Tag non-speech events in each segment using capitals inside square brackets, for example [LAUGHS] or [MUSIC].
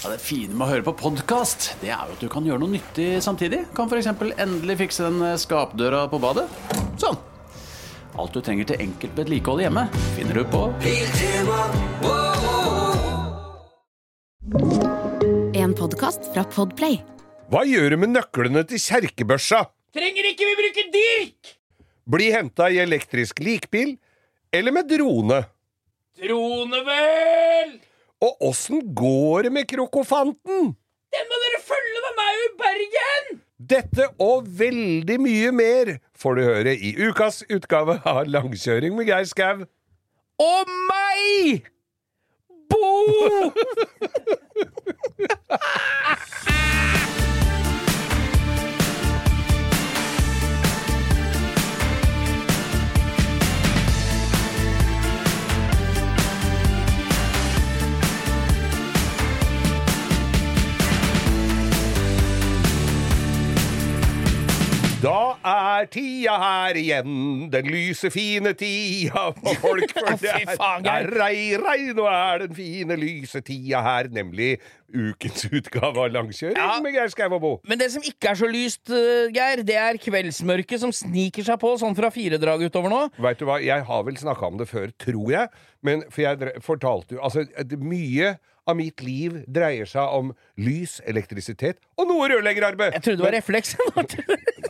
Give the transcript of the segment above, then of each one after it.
Ja, det fine med å høre på podkast, det er jo at du kan gjøre noe nyttig samtidig. Kan f.eks. endelig fikse den skapdøra på badet. Sånn. Alt du trenger til enkelt vedlikehold hjemme, finner du på En podkast fra Podplay. Hva gjør du med nøklene til kjerkebørsa? Trenger ikke vi bruke dirk! Bli henta i elektrisk likbil eller med drone? Drone vel! Og åssen går det med krokofanten? Den må dere følge med meg i Bergen! Dette og veldig mye mer får du høre i ukas utgave av Langkjøring med Geir Skau. Og meg! Bo! [LAUGHS] Da er tida her igjen, den lyse, fine tida for folk. For det er, rei, rei, nå er den fine, lyse tida her, nemlig ukens utgave av Langkjøring Ja. med Geir Skau og Bo. Men det som ikke er så lyst, eh, Geir, det er kveldsmørket som sniker seg på sånn fra firedraget utover nå. Vet du hva, Jeg har vel snakka om det før, tror jeg. Men for jeg fortalte jo Altså, mye av mitt liv dreier seg om lys, elektrisitet og noe rørleggerarbeid. Jeg trodde det var refleks. [LAUGHS]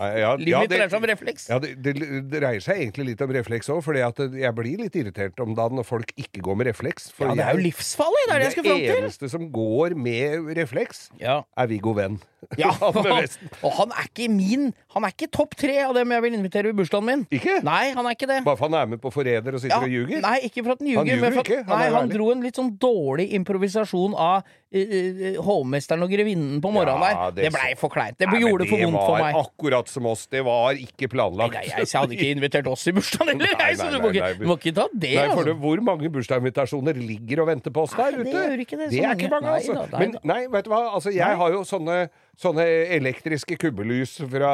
Ja, ja, det, dreier seg om refleks. Ja, det, det, det dreier seg egentlig litt om refleks òg, for jeg blir litt irritert om dagen når folk ikke går med refleks. Ja, det er jo livsfarlig! Det er det jeg skulle fram til. eneste som går med refleks, Ja. er Viggo Venn. Ja, [LAUGHS] [LAUGHS] og han er ikke min Han er ikke topp tre av dem jeg vil invitere i bursdagen min. Ikke? Nei, han er ikke det. Bare for han er med på Forræder og sitter Ja, og ljuger? Nei, ikke for at han ljuger. Han, at- han nei, han dro en litt sånn dårlig improvisasjon av uh, hovmesteren og grevinnen på morgenen Ja, Det det- blei for kleint. Det Nei, gjorde det for vondt for meg. Det var akkurat som oss. Det var ikke planlagt. Nei, jeg, jeg hadde ikke invitert oss i bursdagen [LAUGHS] heller, Nei, jeg, så nei, du må nei, ikke, du må ikke ta det, Nei, for altså. Hvor mange bursdagsinvitasjoner ligger og venter på oss Nei, der det ute? det, så er ikke mange, Nei altså. nei Men nei, vet du hva? Altså, jeg Nei. har jo sånne, sånne elektriske kubbelys fra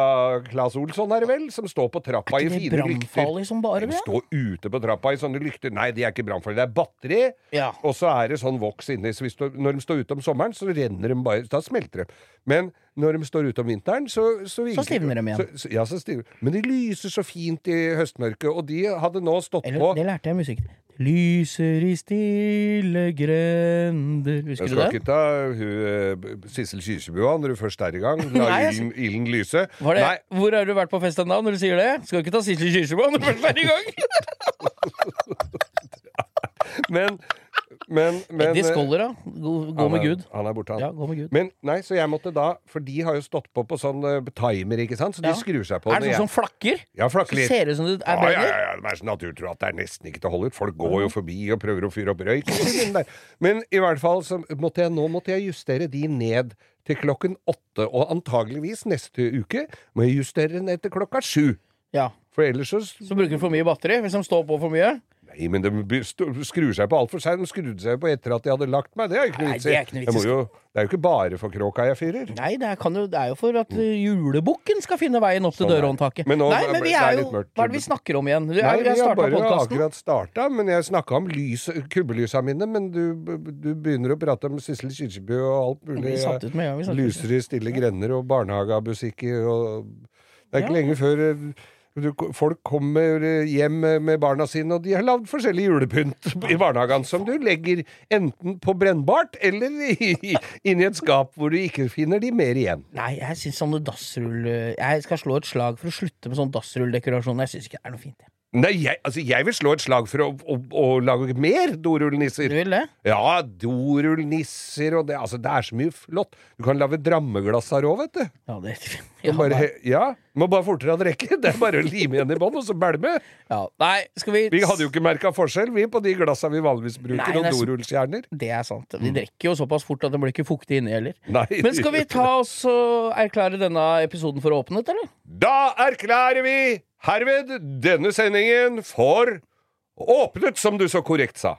Claes Olsson, er det vel? Som står på trappa i Er ikke det fine lykter. som bare De det? står ute på trappa i sånne lykter. Nei, de er ikke brannfarlige. Det er batteri, Ja. og så er det sånn voks inni. Så hvis du, når de står ute om sommeren, så renner de bare Da smelter de. Men når de står ute om vinteren, så Så, Så stivner de igjen. Så, ja, så stivner Men de lyser så fint i høstmørket, og de hadde nå stått Eller, på det lærte jeg musikk. Lyser i stille grender Husker Jeg skal ikke ta eh, Sissel Kyrkjebua når du først er i gang. La [LAUGHS] ilden, ilden lyse. Hvor har du vært på fest da når du sier det? Skal ikke ta Sissel Kyrkjebø når du først er i gang? [LAUGHS] men, men, men Eddie Scholler, da. Gå, han med Gud. Han er borte, han. Ja, gå med Gud. Men nei, så jeg måtte da For de har jo stått på på sånn uh, timer, ikke sant? Så de Ja. skrur seg på. Er det sånn som flakker? Ja, flakker Så ser det ut som det er Ja, ja, ja, ja, det er så naturtro at det er nesten ikke til å holde ut. Folk går jo forbi og prøver å fyre opp røyk. [LAUGHS] Men i hvert fall så måtte jeg nå måtte jeg justere de ned til klokken åtte. Og antageligvis neste uke må jeg justere ned til klokka sju. Ja. For ellers så Så bruker du for mye batteri hvis de står på for mye? Nei, men de skrur seg på altfor seint. De skrudde seg på etter at de hadde lagt meg. Det er jo ikke noe vits det i. er Det er jo ikke bare for kråka jeg fyrer. Nei, det er, kan jo, det er jo for at uh, julebukken skal finne veien opp til Sånn dørhåndtaket. Men nå Nei, men vi er jo. Hva er det vi snakker om igjen? Du, Nei, vi har bare podcasten. akkurat starta, men jeg snakka om lys, kubbelysa mine. Men du, du begynner å prate om Sissel Kyrkjebø og alt mulig. Vi satt ut med ja. Lyser i stille grender og barnehagemusikk og Det er ikke Ja. lenge før eh, folk kommer hjem med barna sine, og de har lagd forskjellig julepynt i barnehagen som du legger enten på brennbart eller inn i et skap hvor du ikke finner de mer igjen. Nei, jeg syns sånne dassrull Jeg skal slå et slag for å slutte med sånn dassrulldekorasjon. Jeg syns ikke det er noe fint. jeg. Nei, jeg, altså, jeg vil slå et slag for å, å, å lage mer dorullnisser. Du vil det? Ja, dorullnisser og det Altså, det er så mye flott. Du kan lage drammeglass her òg, vet du. Ja, det [LAUGHS] ja, bare, nei. ja, Må bare fortere ha drikke. Det er bare å lime igjen i bånn, og så bælme. ja. Nei, skal vi Vi hadde jo ikke merka forskjell, vi, på de glassa vi vanligvis bruker, Nei, og dorullskjerner. Det er sant. Vi drikker jo såpass fort at det blir ikke fuktig inni heller. Nei. Men skal vi ta oss og erklære denne episoden for åpnet, eller? Da erklærer vi herved denne sendingen for åpnet, som du så korrekt sa.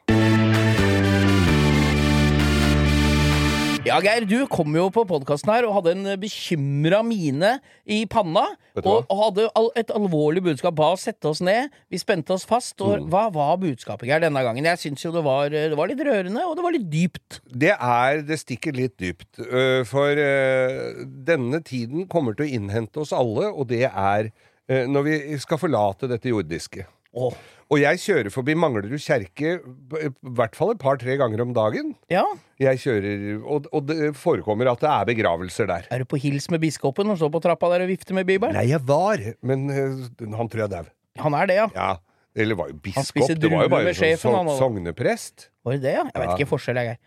Ja, Geir, du kom jo på podkasten her og hadde en bekymra mine i panna. Og, hadde et alvorlig budskap. Ba oss sette oss ned. Vi spente oss fast. Og Mm. hva var budskapet, Geir, denne gangen? Jeg syns jo det var, det var litt rørende, og det var litt dypt. Det er Det stikker litt dypt. øh, For øh, denne tiden kommer til å innhente oss alle, og det er når vi skal forlate dette jordiske. Oh. Og jeg kjører forbi Manglerud kjerke i hvert fall et par-tre ganger om dagen. Ja. Jeg kjører, og, og det forekommer at det er begravelser der. Er du på hils med biskopen og står på trappa der og vifter med bibelen? Nei, jeg var, men øh, han tror jeg er dau. Han er det, ja. Ja. Eller var jo biskop. Det var jo bare sjefen, sånn sjefen, so sogneprest. Var det det, ja? Jeg vet Ja. ikke forskjell, jeg,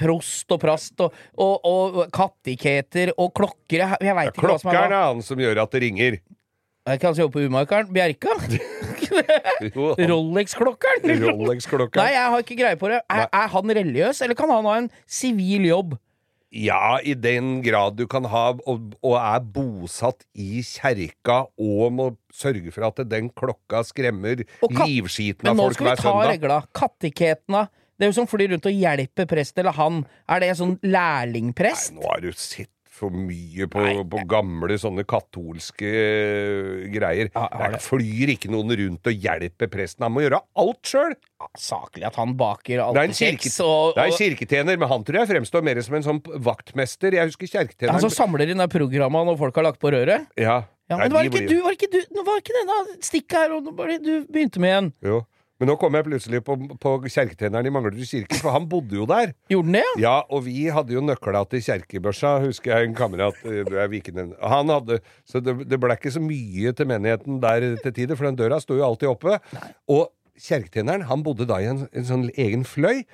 Prost og prast og, og, og kattiketer og klokker. Jeg veit ikke hva som er Klokkeren er han som gjør at det ringer. Er kan jobber på Umarkeren? Bjerka? Rolex-klokkeren? Rolex-klokkeren. Nei, jeg har ikke greie på det. Er, er han religiøs, eller kan han ha en sivil jobb? Ja, i den grad du kan ha, og, og er bosatt i kjerka og må sørge for at den klokka skremmer livskiten av folk hver søndag. Men nå skal vi ta regla. Kattiketene. Det er jo som flyr rundt og hjelper prest eller han. Er det en sånn lærlingprest? Nei, nå har du sett for mye på, Nei, på gamle sånne katolske øh, greier. Ja, det. flyr ikke noen rundt og hjelper presten. Han må gjøre alt sjøl. Ja, saklig at han baker er en altekjeks kirke- og, Det er og kirketjener, men han tror jeg fremstår mer som en sånn vaktmester. Jeg husker han som samler inn de programma når folk har lagt på røret? Ja, Ja, Nei, men var de ikke blir- du, var ikke du var ikke denne stikket her, og var du begynte med en. Jo. Men nå kom jeg plutselig på, på kjerketjeneren i Manglerud kirke, for han bodde jo der. Gjorde den det, ja? Ja, og vi hadde jo nøkla til kjerkebørsa, husker jeg en kamerat eh, Han hadde Så det, det ble ikke så mye til menigheten der til tider, for den døra sto jo alltid oppe. Og kjerketjeneren, han bodde da i en, en sånn egen fløy,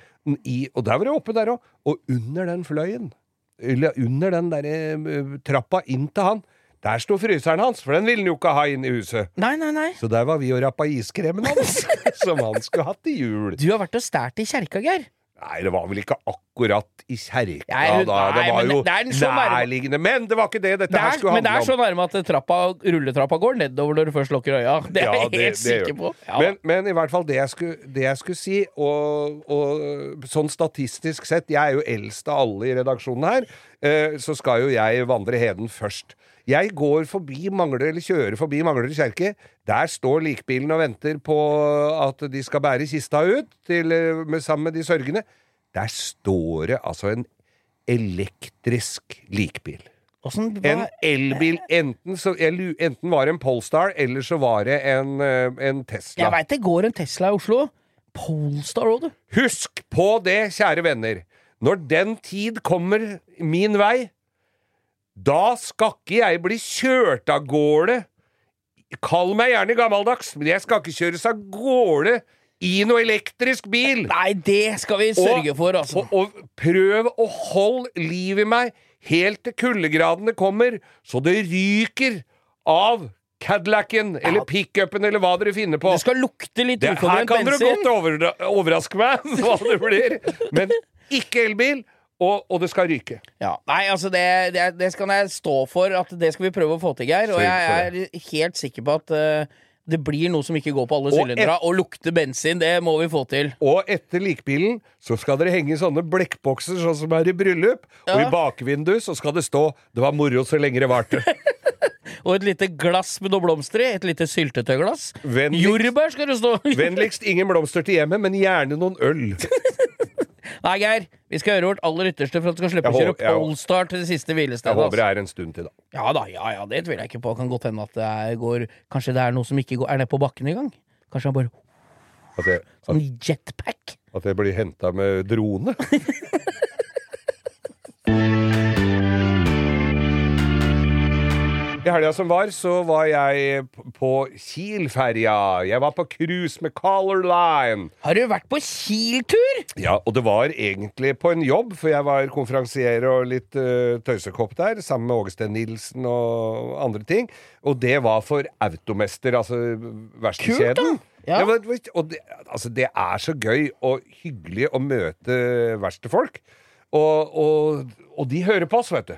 i, og der var det oppe der òg. Og under den fløyen, eller under den derre eh, trappa inn til han, der sto fryseren hans, for den ville han jo ikke ha inn i huset. Nei, nei, nei. Så der var vi og rappa iskremen hans, [LAUGHS] som han skulle hatt til jul. Du har vært og stært i kjerka, Geir. Nei, det var vel ikke akkurat i kjerka Nei, da. Det nei, var jo det nærliggende. Men det var ikke det dette Det her handle om men det er så nærme at trappa, rulletrappa går nedover når du først lukker øya. [LAUGHS] Det er Ja, jeg det- helt sikker på. Ja. Men, men i hvert fall det jeg skulle, det jeg skulle si, og, og sånn statistisk sett Jeg er jo eldst av alle i redaksjonen her, eh, så skal jo jeg vandre heden først. Jeg går forbi Mangler, eller kjører forbi Mangler kjerke. Der står likbilen og venter på at de skal bære kista ut til, med, sammen med de sørgende. Der står det altså en elektrisk likbil. Åssen En elbil. Enten, så, enten var det en Polestar, eller så var det en, eh, en Tesla. Jeg veit det går en Tesla i Oslo. Polestar òg, du. Husk på det, kjære venner. Når den tid kommer min vei, da skal ikke jeg bli kjørt av gårde. Kall meg gjerne gammeldags, men jeg skal ikke kjøres av gårde i noe elektrisk bil. Nei, det skal vi sørge for, altså. Og, og prøv å holde liv i meg helt til kuldegradene kommer, så det ryker av Cadillacen eller pickupen eller hva dere finner på. Det skal lukte litt Det, her uforbrent kan dere godt overra overraske meg [LAUGHS] hva det blir. Men ikke elbil, og, og det skal ryke. Ja, nei, altså det, det, det skal jeg stå for at det skal vi prøve å få til, Geir. Og jeg er helt sikker på at uh, det blir noe som ikke går på alle Og sylindere. Og lukter bensin, det må vi få til. Og etter likbilen så skal dere henge sånne blekkbokser sånn som er i bryllup. Og i bakvinduet så skal det stå 'Det var moro så lenge det varte'. [LAUGHS] Og et lite glass med noe blomster i. Et lite syltetøyglass. Jordbær skal det stå. Vennligst ingen blomster til hjemmet, men gjerne noen øl. [LAUGHS] Nei, Geir, vi skal gjøre vårt aller ytterste for at du skal slippe å kjøre Polestar til det siste hvilestedet. Jeg håper det er en stund til, da. Ja da, ja ja, det tviler jeg ikke på. Kan godt hende at det går Kanskje det er noe som ikke går Er nede på bakken engang? Kanskje han bare At jeg, at, Sånn jetpack? at jeg blir henta med drone. [LAUGHS] I helga som var, så var jeg på Kiel-ferja. Jeg var på cruise med Color Line. Har du vært på Kiel-tur? Ja, og det var egentlig på en jobb, for jeg var konferansier og litt uh, tøysekopp der, sammen med Åge Steen Nilsen og andre ting. Og det var for Automester, altså verkstedkjeden. Da! Ja. men og det, altså, det er så gøy og hyggelig å møte verkstedfolk. Og, og, og de hører på oss, vet du.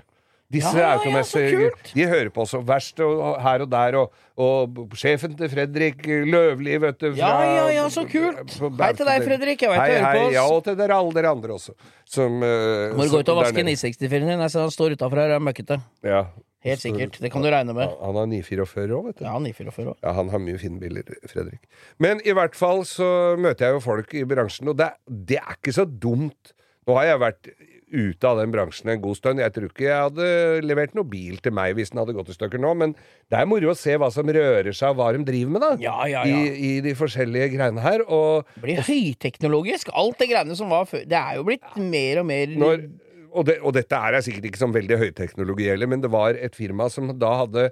Disse Ja, ja, automesse så kult. De hører på oss og verst og, og her og der, og, og sjefen til Fredrik Løvli, vet du. Ja, ja, ja, så kult. Hei til deg, Fredrik. Jeg hei, du hører på oss. Ja, og til dere alle dere andre også. Som uh, Må du gå ut og vaske nede. 964-en din? Han står utafor her og er møkkete. Ja. Helt sikkert. Det kan du regne med. Han har 944 òg, vet du. Ja, 944 også. Ja, han har mye fine biler, Fredrik. Men i hvert fall så møter jeg jo folk i bransjen, og det, det er ikke så dumt. Nå har jeg vært ute av den bransjen en god stund. Jeg tror ikke jeg hadde levert noe bil til meg hvis den hadde gått i stykker nå, men det er moro å se hva som rører seg, og hva de driver med, da. Ja, ja, ja. I, I de forskjellige greiene her. Og Det blir høyteknologisk. Alt det greiene som var før. Det er jo blitt mer og mer når og, det, og dette er sikkert ikke sånn veldig høyteknologi heller, men det var et firma som da hadde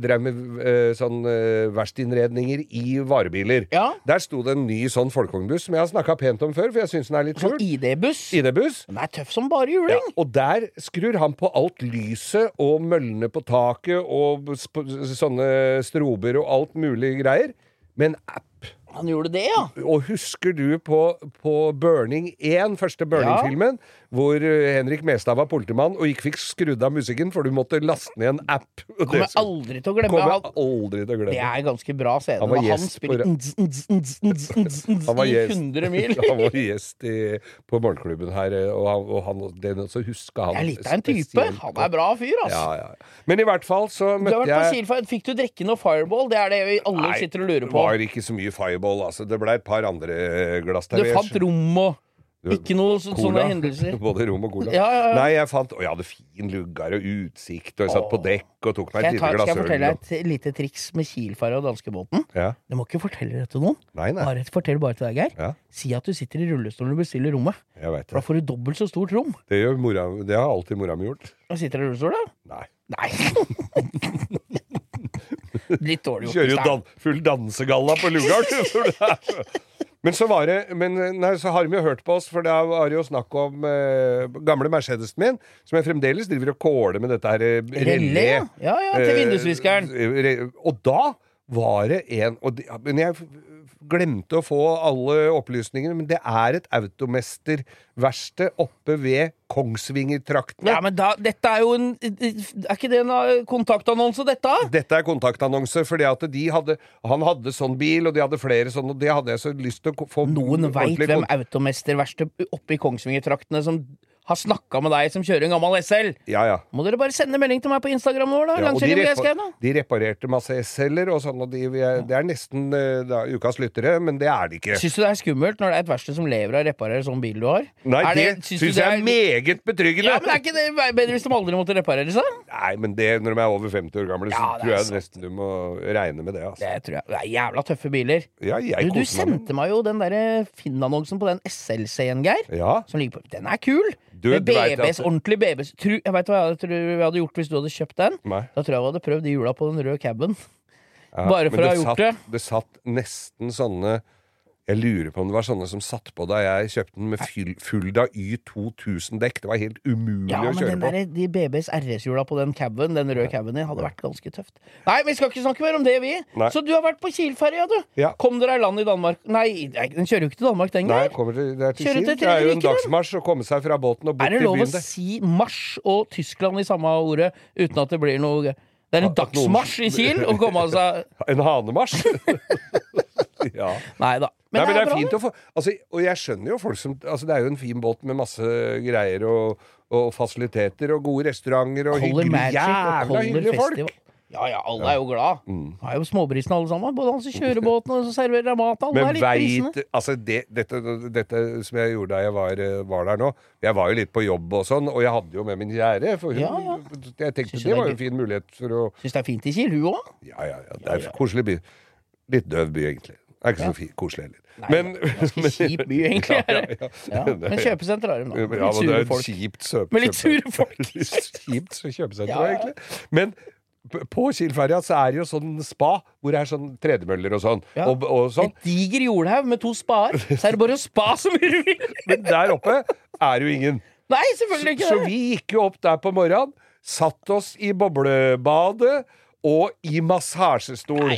drev med eh, sånn uh, verkstedinnredninger i varebiler. Ja. Der sto det en ny sånn folkevognbuss som jeg har snakka pent om før, for jeg syns den er litt Sånn kul. ID-buss. ID-buss. Den er tøff som bare Ja, juling. og der skrur han på alt lyset og møllene på taket og sånne strober og alt mulig greier. Med en app. Han gjorde det, ja. Og husker du på, på Burning 1, første Burning-filmen, hvor eh, Henrik Mestad var politimann og ikke fikk skrudd av musikken, for du måtte laste ned en app? [LAUGHS] Kommer aldri til å glemme. kommer aldri til å glemme. det er en ganske bra scene. Han var han spiller [LAUGHS] Han var gjest. 100 mil. [LAUGHS] Han var gjest i, på morgenklubben her, eh, og, han, og han, den også huska han Det er litt av en type. Han er bra fyr, altså. Ja, ja. Men i hvert fall så Du har møtte vært på jeg Fikk du drikke noe Fireball? Det er det vi alle Nei, sitter og lurer på Det var ikke så mye fireball, altså. Det ble et par andre glass Du fant rom og ikke noe så, sånne hendelser. [LAUGHS] Både rom og cola. Ja, ja, ja. Nei, jeg fant Og jeg hadde fin luggar og utsikt, og jeg satt på dekk og tok meg et lite glass øl. skal jeg fortelle deg et lite triks med Kielferja og danskebåten? Ja. Du må ikke fortelle det til noen. Nei, nei. Bare, fortell bare til deg, Geir. Ja. Si at du sitter i rullestolen og bestiller rommet. Jeg det. For da får du dobbelt så stort rom. Det, gjør mora, det har alltid mora mi gjort. Og sitter i rullestol, da? Nei. Nei. [LAUGHS] Litt dårlig gjort. Kjører jo det dan full dansegalla på lugaren. [LAUGHS] Men så var det Men nei, så har de jo hørt på oss, for da var det jo snakk om eh, gamle Mercedesen min, som jeg fremdeles driver og kåler med dette her eh, Relé, ja. Ja, ja, til Eh, vindusviskeren. re- Og da var det en og det, Men jeg glemte å få alle opplysningene, men det er et automesterverksted oppe ved Kongsvingertraktene. Ja, men da, dette er jo en Er ikke det en eh, kontaktannonse, dette? Dette er kontaktannonse, fordi at de hadde Han hadde sånn bil, og de hadde flere sånne, og det hadde jeg så lyst til å få Noen veit hvem automesterverkstedet oppe i Kongsvingertraktene som har snakka med deg som kjører en gammel SL. Ja, ja. Må dere bare sende melding til meg på Instagram vår, da. Ja, og de, repa de reparerte masse SL-er og sånn, og de, er, det er nesten eh, da, ukas lyttere, men det er de ikke. Syns du det er skummelt når det er et verksted som lever av å reparere sånn bil du har? Nei, Er det, det syns jeg er meget betryggende. Ja, men Er ikke det bedre hvis de aldri måtte reparere seg? Nei, men det, når de er over 50 år gamle, så det er tror jeg nesten du må regne med det. Altså. Det tror jeg. Det er jævla tøffe biler. Ja, jeg Du, du sendte meg jo den derre Finn-annonsen på den SL-C-en, Geir. Ja. Som ligger på Den er kul! Du, Med at- ordentlig BBs. Tru, jeg veit hva jeg hadde, tror jeg hadde gjort hvis du hadde kjøpt den. Nei. Da tror jeg jeg hadde prøvd hjula på den røde caben. Ja, Bare for å ha gjort satt, det satt nesten sånne Jeg lurer på om det var sånne som satt på da jeg kjøpte den med full, Fulda Y2000-dekk. Det var helt umulig Ja, å kjøre på. der, de BBs RS-hjula på den caben, den røde caben din, hadde vært ganske tøft. Nei, vi skal ikke snakke mer om det, vi. Nei. Så du har vært på Kiel-ferja, du. Ja. Kom dere i land i Danmark? Nei, den kjører jo ikke til Danmark, den, Geir. kommer til, det er til Kiel. til Det er jo en dagsmarsj å komme seg fra båten og bort Er det lov å der. si marsj og Tyskland i samme ordet uten at det blir noe Det er en dagsmarsj i Kiel å komme seg [LAUGHS] En hanemarsj? [LAUGHS] [LAUGHS] ja. Nei da. Nei, men det er bra, fint å få altså, Og jeg skjønner jo folk som altså, Det er jo en fin båt med masse greier og, og fasiliteter og gode restauranter og Color hyggelig, jævla hyggelige folk. Festival. Ja ja, alle er jo glad. Mm. Det er jo småbrisene alle sammen. Både han som kjører båten og som serverer mat. Alle Men er litt brisene. Altså, det, dette, dette som jeg gjorde da jeg var, eh, var der nå Jeg var jo litt på jobb og sånn, og jeg hadde jo med min kjære. For hun, Ja, ja. jeg tenkte Synes det det er var jo en fin mulighet for å Syns det er fint i Kiel, hun òg. Ja, ja, ja. Det er en koselig by. Litt døv by, egentlig. Det er ikke så koselig heller. Men, Ganske kjip by, egentlig. Ja, ja, ja. Men kjøpesenter har de, nå. Ja, [LAUGHS] men det er et folk. kjipt søp- Men litt sure folk. [LAUGHS] Litt kjipt kjøpesenter, egentlig. Men på Kielferja så er det jo sånn spa, hvor det er sånn tredemøller og sånn. Ja. Og, og sånn. Et diger jordhaug med to spaer. Så er det bare å spa så mye du vil. [LAUGHS] Men der oppe er jo ingen. Nei, selvfølgelig ikke Så så vi gikk jo opp der på morgenen, satt oss i boblebadet og i massasjestol.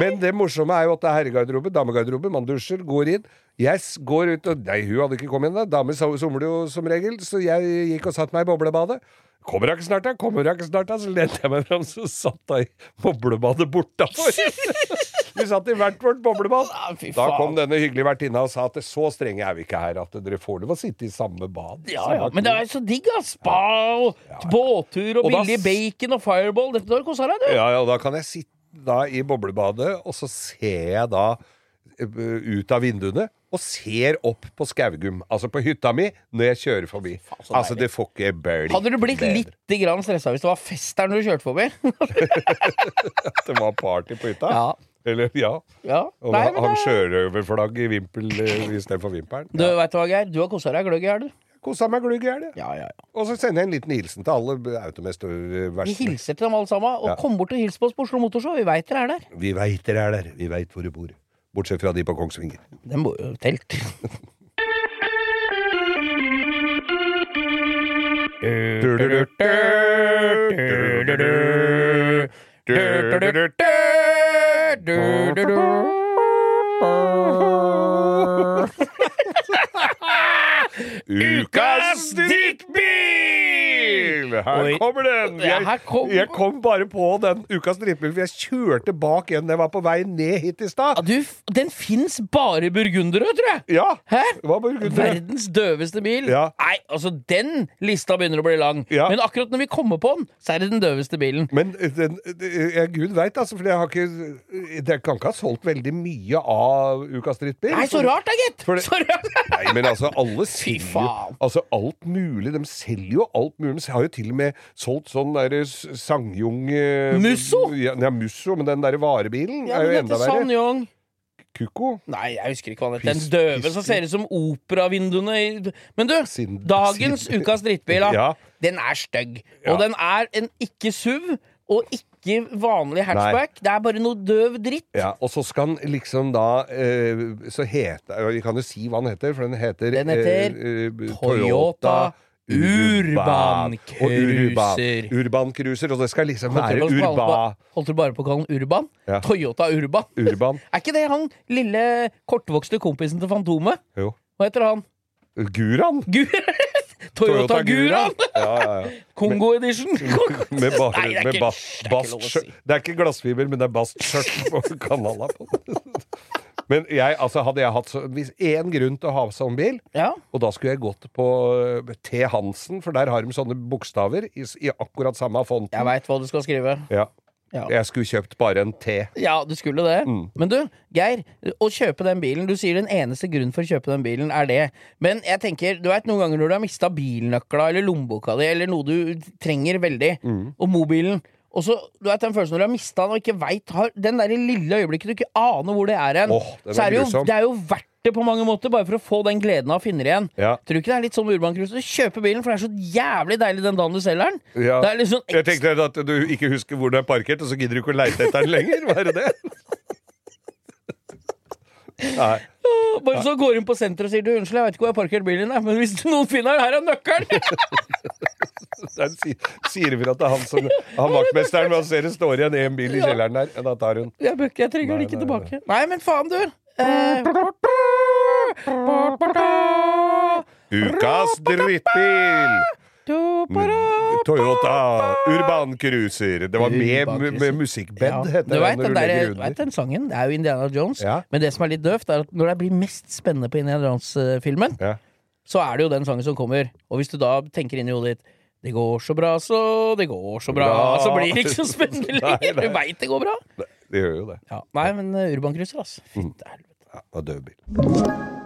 Men det morsomme er jo at det er herregarderobe, damegarderobe, man dusjer, går inn. Jeg s- går ut og Nei, hun hadde ikke kommet inn da. Damer somler jo som regel, så jeg gikk og satte meg i boblebadet. Kommer hun ikke snart, da? Kommer hun ikke snart, da? Så lente jeg meg fram, så satt hun i boblebadet bortafor. [LAUGHS] vi satt i hvert vårt boblebad. Ah, Da kom denne hyggelige vertinna og sa at så strenge er vi ikke her, at dere får lov å sitte i samme bad. Ja, ja, men det er så digg, da. Spa og båttur og Og billig da... bacon og fireball. Dette har du kosa deg, du. Ja, ja, og da kan jeg sitte da i boblebadet, og så ser jeg da ut av vinduene og ser opp på Skaugum, altså på hytta mi, når jeg kjører forbi. Faen, altså, det får ikke bli Hadde du blitt bedre. litt grann stressa hvis det var fest der når du kjørte forbi? [LAUGHS] At Det var party på hytta? Ja. Eller, ja. ja. Og Nei, han men det- sjørøverflagg i vimpel eh, istedenfor vimpelen. Du vet du hva, Geir? Du har kosa deg gløgg i hjel, du. Kosa meg glugg i hjel. Ja, ja, ja. Og så sender jeg en liten hilsen til alle Vi automester-versene. hilser til dem alle sammen. Og Ja. kom bort og hils på oss på Oslo Motorshow. Vi veit dere er der. Vi veit dere er der. Vi veit hvor du bor. Bortsett fra de på Kongsvinger. Den bor jo i telt. Ukas drittbil! Her Oi. kommer den! Jeg, kom- jeg kom bare på den ukas stripebil, for jeg kjørte bak en jeg var på vei ned hit i stad. Ja, den fins bare i burgundere, tror jeg. Ja! Hæ? Verdens døveste bil. Ja. Nei, altså, den lista begynner å bli lang. Ja. Men akkurat når vi kommer på den, så er det den døveste bilen. Men den, jeg, Gud veit, altså, for jeg har ikke Jeg kan ikke ha solgt veldig mye av ukas drittbil. Nei, så rart da, gitt! Så rart. Nei, men altså, alle [LAUGHS] sier jo altså, alt mulig. De selger jo alt mulig. De har jo til og med solgt sånn derre Sangjung Musso? Ja, ja, Musso, men den derre varebilen Ja, er jo enda verre. Sanjong. Kuko? Nei, jeg husker ikke hva han. Pis- Den døve som ser ut som operavinduene i Men du, Sin- dagens sin- ukas drittbil, da. [LAUGHS] Ja. Den er stygg. Ja. Og den er en ikke SUV, og ikke vanlig hatchback. Det er bare noe døv dritt. Ja, og så skal han liksom da eh, Så heter Vi kan jo si hva den heter, for den heter Den heter eh, eh, Toyota Urban Cruiser. Urban Cruiser. Og det skal liksom Holdt være på, urba, holdt du bare på å kalle den Urban? Ja. Toyota Urban. Urban. [LAUGHS] Er ikke det han lille kortvokste kompisen til Fantomet? Jo. Hva heter han? Guran. Gu [LAUGHS] Toyota, Guran! Ja, ja, ja. [LAUGHS] Kongo Edition! Med, bare, Nei, det er med ikke- ba, det er si. Det er ikke glassfiber, men det er bastskjørt på kanala på. Men jeg, altså, hadde jeg hatt så, hvis én grunn til å ha sånn bil, Ja. og da skulle jeg gått på eh, T. Hansen, for der har de sånne bokstaver i, i akkurat samme fonten. Jeg veit hva du skal skrive. Ja. Ja. Jeg skulle kjøpt bare en T. Ja, du skulle det. Mm. Men du, Geir, å kjøpe den bilen Du sier den eneste grunnen for å kjøpe den bilen er det. Men jeg tenker, du vet noen ganger når du har mista bilnøkla eller lommeboka di, eller noe du trenger veldig, Mm. og mobilen og så, du vet den følelsen når du har mista den og ikke veit Den der lille øyeblikket du ikke aner hvor det er hen. oh, så er det, jo, det er jo verdt det på mange måter, bare for å få den gleden av å finne det igjen. Ja. Tror du ikke det er litt sånn med Urban Cruise? Du kjøper bilen, for det er så jævlig deilig den dagen du selger den. Ja. Er sånn Jeg tenkte at du ikke husker hvor den er parkert, og så gidder du ikke å leite etter den lenger. Hva er det? [LAUGHS] Nei. Bare så går hun på senteret og sier du, unnskyld, jeg vet ikke hvor jeg parker bilen din, men hvis [LAUGHS] noen finner den, her er nøkkelen! [LAUGHS] Der sier vi at det er han som Han vaktmesteren, men han ser det står igjen én bil i kjelleren der. Da tar hun. Jeg, bøkker, jeg trenger den ikke nei, tilbake. Nei, men faen, du! Eh, Ukas drittbil! Toyota Urban Cruiser. Det var med, med, med musikkbed, Ja. heter Du det vet den, der, du vet den sangen? Det er jo Indiana Jones. Ja. Men det som er litt døvt, er at når det blir mest spennende på Indiana Jones-filmen, Ja. så er det jo den sangen som kommer. Og hvis du da tenker inn i hodet ditt det går så bra, så det går så bra. Bra. Så blir det ikke så spennende [LAUGHS] lenger. Du veit det går bra. Det gjør jo det. Ja. Nei, men uh, Urban Cruiser, altså. Mm. Helvete. Ja, det død bil.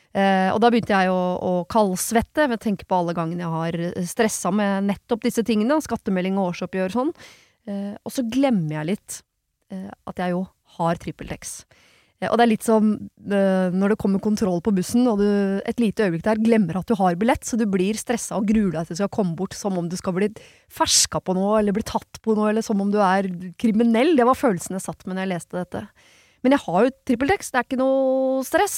Eh, og da begynte jeg å, å kaldsvette ved å tenke på alle gangene jeg har stressa med nettopp disse tingene, skattemelding og årsoppgjør og sånn. Eh, og så glemmer jeg litt eh, at jeg jo har TrippelTex. Og det er litt som eh, når det kommer kontroll på bussen, og du et lite øyeblikk der glemmer at du har billett, så du blir stressa og gruer deg til du skal komme bort som om du skal bli ferska på noe, eller bli tatt på noe, eller som om du er kriminell. Det var følelsen jeg satt med når jeg leste dette. Men jeg har jo trippeltekst, det er ikke noe stress.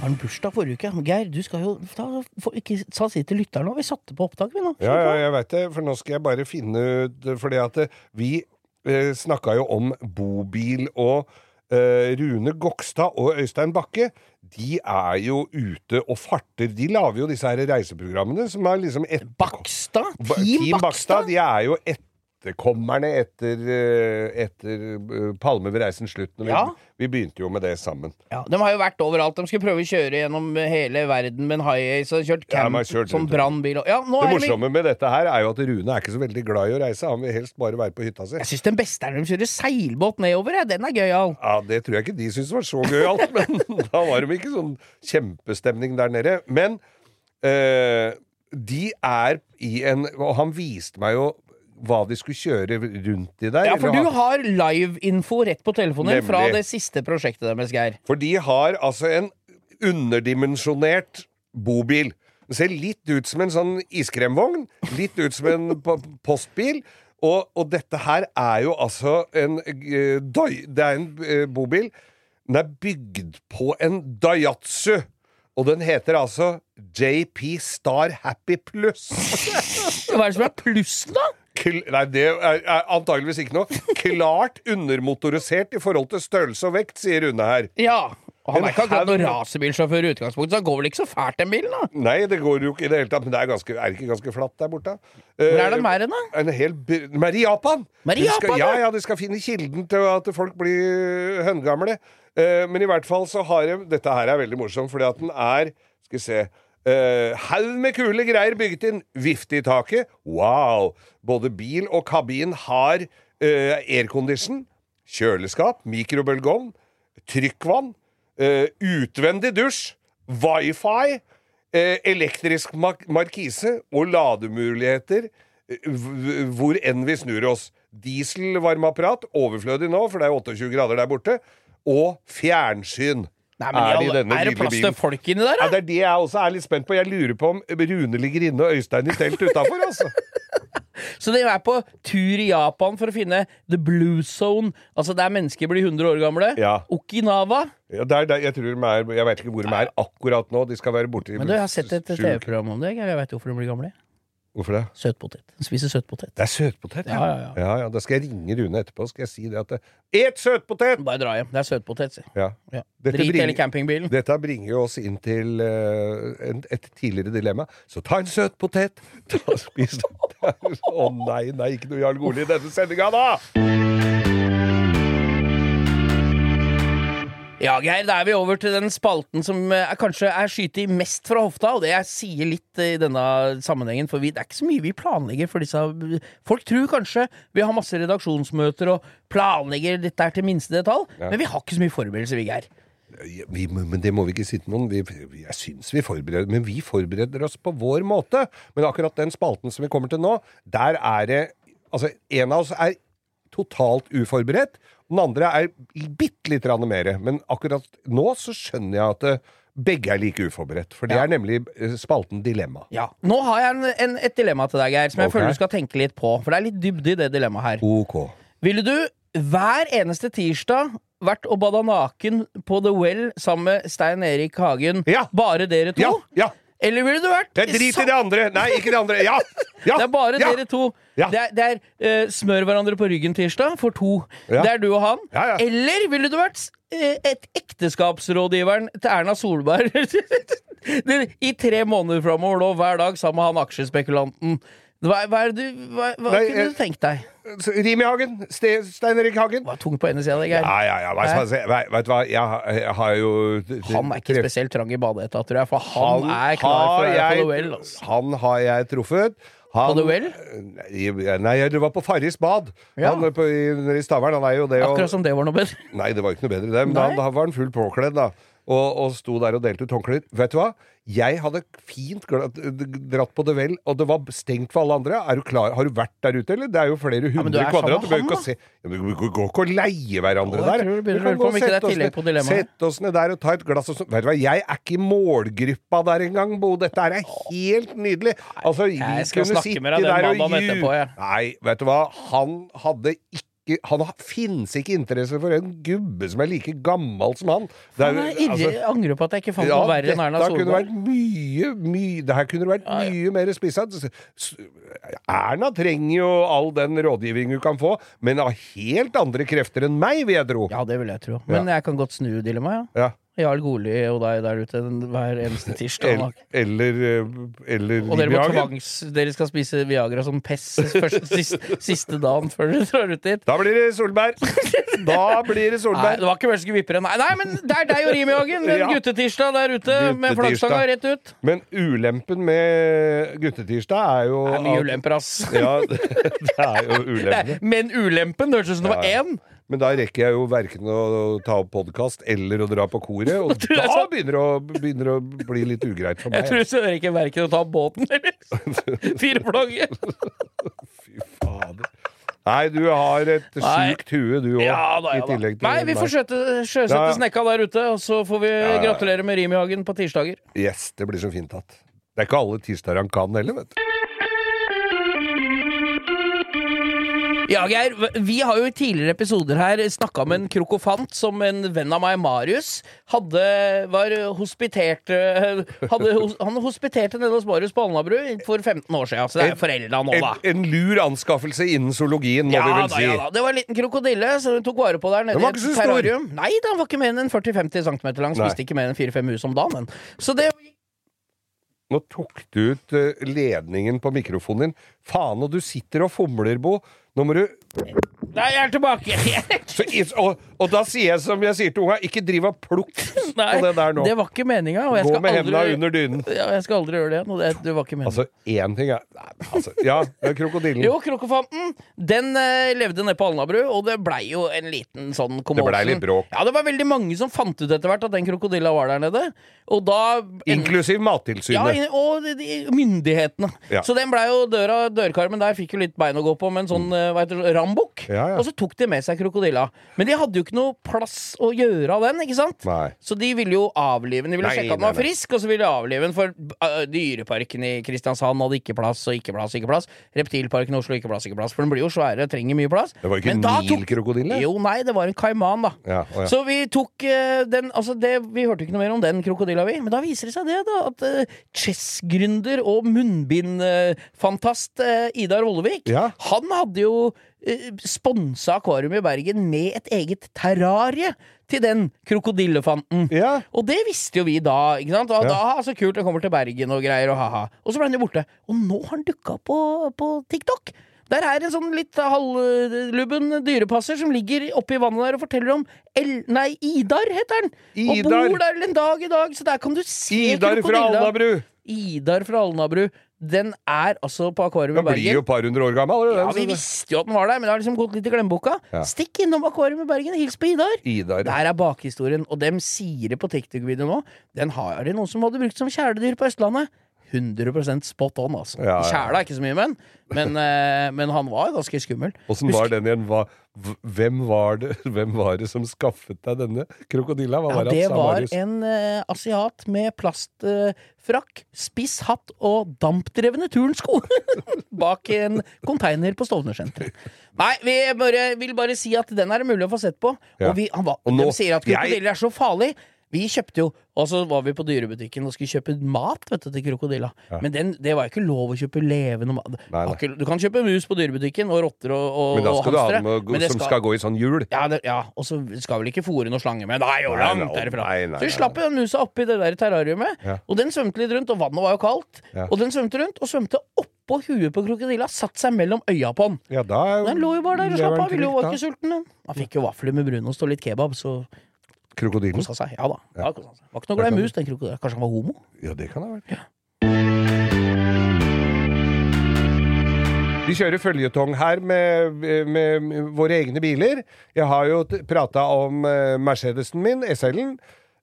Han bursdag forrige uke? Geir, du skal jo ta, for, ikke sa si til lytteren nå. Vi satte på opptak, vi nå. Ja, ja, jeg veit det, for nå skal jeg bare finne ut Fordi at eh, vi eh, snakka jo om bobil, og eh, Rune Gokstad og Øystein Bakke de er jo ute og farter. De lager jo disse her reiseprogrammene som er liksom et, Bakstad? Team, Team, Bakstad? De er jo etterkommerne etter, eh, etter eh, Palme ved reisens slutt. Vi, Ja. vi begynte jo med det sammen. Ja, de har jo vært overalt. De skulle prøve å kjøre gjennom hele verden med en high-ace og kjørt camp ja, kjørt som brannbil. Ja, Det de morsomme med dette her er jo at Rune er ikke så veldig glad i å reise. Han vil helst bare være på hytta si. Jeg syns den beste er når de kjører seilbåt nedover. Den er gøyal. Ja, Det tror jeg ikke de syns var så gøyalt, [LAUGHS] men da var de ikke sånn kjempestemning der nede. Men eh, de er i en Og han viste meg jo hva de skulle kjøre rundt i der. Ja, for du har live-info rett på telefonen Nemlig. fra det siste prosjektet deres, Geir. For de har altså en underdimensjonert bobil. Den ser litt ut som en sånn iskremvogn. Litt ut som en postbil. Og, og dette her er jo altså en uh, doi, Det er en uh, bobil. Den er bygd på en Daihatsu. Og den heter altså JP Star Happy Plus. [LAUGHS] Hva er det som er plussen, da? Nei, det er, antageligvis ikke noe. Klart undermotorisert i forhold til størrelse og vekt, sier Rune her. Ja. Og han er ikke akkurat noen rasebilsjåfør racerbilsjåfør i utgangspunktet, så han går vel ikke så fælt, den bilen, da? Nei, det går jo ikke i det hele tatt, men det er, ganske, er det ikke ganske flatt der borte? Hvor er den mer enn, da? En hel by- De er i Japan! De skal, Japan, ja, ja. ja, de skal finne kilden til at folk blir høngamle. Eh, men i hvert fall så har de Dette her er veldig morsomt, fordi at den er Skal vi se uh, Haug med kule greier bygget inn. Vifte i taket. Wow! Både bil og kabin har uh, aircondition, kjøleskap, mikrobølgeovn, trykkvann, Uh, utvendig dusj, wifi, Uh, elektrisk markise og lademuligheter hvor enn vi snur oss. Dieselvarmeapparat, overflødig nå, for det er 28 grader der borte, og fjernsyn. Nei, men er denne er det plass til folk inni der, Ja, det er det jeg også er litt spent på. Jeg lurer på om Rune ligger inne og Øystein i telt utafor, altså. [LAUGHS] Så de er på tur i Japan for å finne the blue zone, altså der mennesker blir 100 år gamle. Ja. Okinawa. Ja, det er, der- jeg de er Jeg vet ikke hvor de er akkurat nå. De skal være borte i Men du, jeg har sett et. TV-program om det. Jeg vet hvorfor de blir gamle. Hvorfor det? Søtpotet. Spiser søtpotet. Det er søtpotet, Ja, ja, ja. ja, ja. Da skal jeg ringe Rune etterpå skal jeg si det at det, Et søtpotet! Bare dra hjem. Det er søtpotet, si. Ja. Ja. Drit bringer- hele campingbilen. Dette bringer jo oss inn til uh, en, et tidligere dilemma. Så ta en søt potet! Ta, spis [LAUGHS] Å nei, nei, ikke noe Jarl Goli i denne sendinga, da! Ja, Geir, da er vi over til den spalten som eh, er, kanskje er skytet mest fra hofta, og det jeg sier litt eh, i denne sammenhengen, for vi, det er ikke så mye vi planlegger for disse Folk tror kanskje vi har masse redaksjonsmøter og planlegger dette her til minste detalj, men vi har ikke så mye forberedelser, vi, Geir. Vi, men det må vi ikke sitte noen vi, vi- Jeg syns vi forbereder Men vi forbereder oss på vår måte. Men akkurat den spalten som vi kommer til nå, der er det Altså, en av oss er totalt uforberedt. Den andre er bitte grann mer. Men akkurat nå så skjønner jeg at eh, begge er like uforberedt. For det Ja. er nemlig eh, spalten Dilemma. Ja. Nå har jeg en, en, et dilemma til deg, Geir, som jeg okay. føler du skal tenke litt på. For det er litt dybde i det dilemmaet her. OK. Ville du hver eneste tirsdag vært og bada naken på The Well sammen med Stein Erik Hagen? Ja. Bare dere to? Ja! Eller ville du vært Jeg driter i det andre! Nei, ikke det andre! Ja! ja [LAUGHS] Det er bare ja. dere to. Ja. Det er, det er eh, smør hverandre på ryggen tirsdag for to. Det er du og han. Eller ville du vært eh, et ekteskapsrådgiveren til Erna Solberg [LAUGHS] i tre måneder framover nå, hver dag sammen med han aksjespekulanten? Hva, hva, det du, hva, hva Nei, kunne du tenkt deg? Rimi Hagen. Ste, Stein Erik Hagen. Var tung på ene sida, Geir. Ja, ja, ja. Vet, vet du hva, jeg, jeg har jo Han er ikke spesielt trang i badehetta, tror jeg, for han, er klar for jeg- duell. Altså. Han har jeg truffet. Han, På duell? Nei, det var på Farris bad. Ja. Han på, i, i Stavern. Han er jo det. og- Akkurat som det var noe bedre. Nei, det var ikke noe bedre det. Men da, da var han fullt påkledd, da. Og, og sto der og delte ut håndklær. Vet du hva? Jeg hadde fint dratt på det vel, og det var stengt for alle andre. Er du klar? Har du vært der ute, eller? Det er jo flere hundre ja, kvadrat. Du behøver ikke se ja, men Vi går ikke og leier hverandre der. du kan gå og sette oss ned- Sette oss ned der og ta et glass og sånn. Vet du hva, jeg er ikke i målgruppa der engang, Bo. Dette er helt nydelig. Altså, vi kunne sitte der og jeg. Nei, vet du hva? Han hadde ikke han har- finnes ikke interesse for en gubbe som er like gammel som han. Det er Han er altså- angrer på at jeg ikke fant ja, noe verre enn Erna Solberg. kunne vært mye, mye Det her kunne vært Ja, ja. mye mer spissa. Erna trenger jo all den rådgivning hun kan få, men av helt andre krefter enn meg, vil jeg tro. Ja, det vil jeg tro. Men jeg kan godt snu dilemmaet, ja. Ja. Jarl Goli og deg der ute hver eneste tirsdag. El- Eller, eh, eller Og dere tvangs... Dere skal spise Viagra som første, siste, siste dagen før dere drar ut dit. Da blir det Solberg! Da blir det Nei, det var ikke velske vippere. Nei, nei, men det er deg og Rimi Hagen! En [LAUGHS] Ja. guttetirsdag der ute med flaggstanga rett ut. Men ulempen med guttetirsdag er jo Det er mye ulemper, ass. Ja, [LAUGHS] det er jo ulemper. Men ulempen, det hørtes ut som det var én! Men da rekker jeg jo verken å ta opp podkast eller å dra på koret, og [LAUGHS] da så... begynner det å, begynner å bli litt ugreit for meg. Jeg tror tror jeg ikke verken å ta opp båten eller [LAUGHS] fire flagget. [LAUGHS] Fy fader. Nei, du har et sykt sjukt hue, du òg. Ja da, ja da. Nei, vi får sjøsette Ja. snekka der ute, og så får vi ja. gratulere med Rimihagen på tirsdager. Yes, det blir så fint at Det er ikke alle tirsdager han kan heller, vet du. Ja, Geir, vi har jo i tidligere episoder her snakka om en krokofant som en venn av meg, Marius, hadde var hospitert hadde, Han hospiterte nede hos Marius på Alnabru for 15 år siden, så det er forelda nå, da. en lur anskaffelse innen zoologien, må vi Ja vel da, si. ja da. Det var en liten krokodille som hun tok vare på der nede i et terrarium. stor. Nei, den var ikke mer enn 40-50 cm lang. Nei. Spiste ikke mer enn 4-5 hus om dagen. Så det Nå tok du ut eh, ledningen på mikrofonen din. Faen, og du sitter og fomler, Bo. Nå må du Nei, jeg er tilbake! [LAUGHS] så, og, og da sier jeg som jeg sier til unga, ikke driv og plukk [LAUGHS] på det der nå. det var ikke meninga. Gå med aldri under dynen. Ja, jeg skal aldri gjøre det igjen. Det, det var ikke meningen. Altså, én ting er Nei, altså, Ja, det er krokodillen. Jo, krokofanten, den eh, levde nede på Alnabru, og det blei jo en liten sånn Det commotion. blei litt bråk. Ja, det var veldig mange som fant ut etter hvert at den krokodilla var der nede. Og da Inklusiv Mattilsynet. ja, og de, de, myndighetene. Ja. Så den blei jo døra, dørkarmen der fikk jo litt bein å gå på med en sånn mm. det, rambukk. Ja, ja. Og så tok de med seg krokodilla. Men de hadde jo ikke noe plass å gjøre av den, ikke sant? Nei. Så de ville jo avlive den. De ville Nei, sjekke at den var nei. frisk, og så ville de avlive den. For Dyreparken i Kristiansand hadde ikke plass og ikke plass. ikke plass Reptilparken i Oslo ikke plass, ikke plass. For den blir jo svære, trenger mye plass. Det var ikke Men tok- Nil-krokodille? Jo, nei, det var en kaiman, da. Ja, å ja. Så vi tok eh, den Altså, det, vi hørte ikke noe mer om den krokodilla, vi. Men da viser det seg det, da, at uh, chess-gründer og munnbindfantast uh, Idar Vollevik, Ja. han hadde jo sponsa akvarium i Bergen med et eget terrarie til den krokodillefanten. Ja. Og det visste jo vi da. ikke sant? Og Ja. da, så kult, den kommer til Bergen og greier, og ha-ha. Og så ble han jo borte. Og nå har han dukka opp på, på TikTok. Der er en sånn litt halvlubben dyrepasser som ligger oppi vannet der og forteller om El Nei, Idar heter den! Og bor der en dag i dag, så der kan du se Idar fra. Alnabru! Idar fra Alnabru. Den er altså på akvarium i Bergen. Den blir jo et par hundre år gammel. eller Ja, Vi visste jo at den var der, men det har liksom gått litt i glemmeboka. Ja. Stikk innom akvarium i Bergen, hils på Idar! Idar. Der er bakhistorien, og dem sier det på TikTok-videoen nå. Den har de noen som hadde brukt som kjæledyr på Østlandet. 100% spot on, altså. Ja, ja. Kjæla er ikke så mye, men, men, eh, men han var ganske skummel. Åssen var den igjen? Hva, hvem, var det, [LAUGHS] hvem var det som skaffet deg denne krokodilla? Hva Ja, var det det var en uh, asiat med plastfrakk, spiss hatt og dampdrevne turnsko [LAUGHS] bak en container på Stovner-senteret. Nei, vi bare, vil bare si at den er det mulig å få sett på. Ja. Og vi, han var, Og nå- de sier at jeg- er så farlig. Vi kjøpte jo Og så var vi på dyrebutikken og skulle kjøpe mat vet du, til krokodilla. Men den, det var jo ikke lov å kjøpe levende mat. Nei, nei. Du kan kjøpe mus på dyrebutikken, og rotter og, og, Men da og skal du ha dem noe som skal gå i sånn hjul. ja, det, ja, og så skal vel ikke fòre noe slange med. Nei, jo langt derifra. så vi slapp den musa oppi det der terrariumet, Ja. og den svømte litt rundt, og vannet var jo kaldt. Ja. Og den svømte rundt, og svømte opp på huet på krokodilla, satt seg mellom øya på den. Ja, da Den lå jo bare der og slapp av, ville jo var ikke sulten. den. Han fikk jo vafler med brunost og litt kebab, så Krokodilen. kosa seg. Ja da. Ja, kosa seg. Var ikke noe glad i mus, den krokodilen. Kanskje han var homo? Ja, det kan det ha vært. Vi kjører føljetong her med, med våre egne biler. Jeg har jo prata om eh, Mercedesen min, SL-en.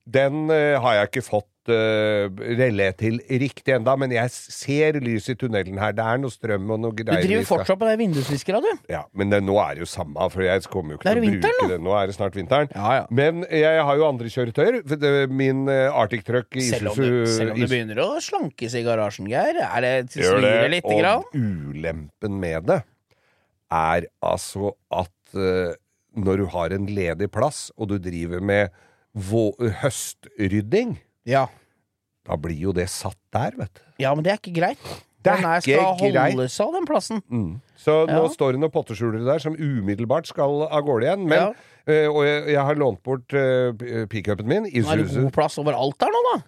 Den eh, har jeg ikke fått uh, relé til riktig enda, men jeg ser lys i tunnelen her. Det er noe strøm og noe greier. Du driver fortsatt på det vindusviskera, du. Ja, men det, nå er det jo samme, for jeg kommer jo ikke til å vinteren, bruke det. Nå er det snart vinteren. Ja, ja. Men jeg har jo andre kjøretøyer. Min eh, Arctic Truck i Selv om, du, selv om du begynner å slankes i garasjen, Geir. Er det svinger lite grann? og ulempen med det er altså at uh, når du har en ledig plass, og du driver med høstrydding, Ja. da blir jo det satt der, vet du. ja, men det er ikke greit. Det er Den ikke greit. holdes av, den plassen. Så nå står det noen potteskjulere der som umiddelbart skal av gårde igjen. Men, Ja. øh, og jeg, jeg har lånt bort uh, pickupen min. Isuzu. er det god plass overalt der nå, da.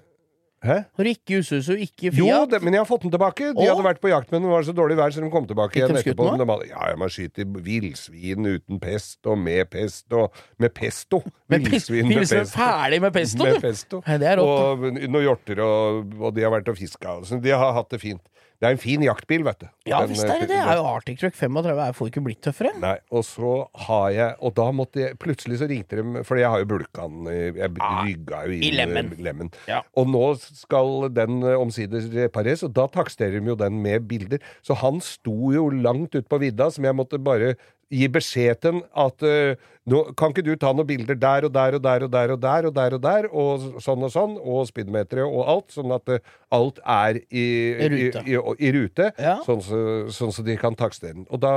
Hæ? Har du ikke Usuzu, ikke Jo, det, men jeg har fått den tilbake. De Åh? hadde vært på jakt, men det var så dårlig vær, så de kom tilbake igjen de etterpå. de hadde, ja, man skyter villsvin uten pest, og med pest, og med pesto. Med Villsvin med Pilsen pesto. ferdig med pesto, Med du! pesto. Nei, det er rått, og noen hjorter, og, og de har vært og fiska. Så de har hatt det fint. Det er en fin jaktbil, vet du. Ja Den, visst er det det. eh, er jo Arctic Truck 35. Jeg får ikke blitt tøffere. Nei, og så har jeg Og da måtte jeg Plutselig så ringte de For jeg har jo bulka den Jeg Ah, rygga jo inn i lemmen. lemmen. Ja. Og nå skal den eh, omsider repareres, og da taksterer de jo den med bilder. Så han sto jo langt ut på vidda, som jeg måtte bare gi beskjed til han at eh, nå kan ikke du ta noen bilder der og der og der og der og der og der og der, og sånn og sånn, og speedometeret og alt, sånn at eh, alt er i, I rute. i, i, i rute, Ja. sånn, så, sånn så de kan takstere den. Og da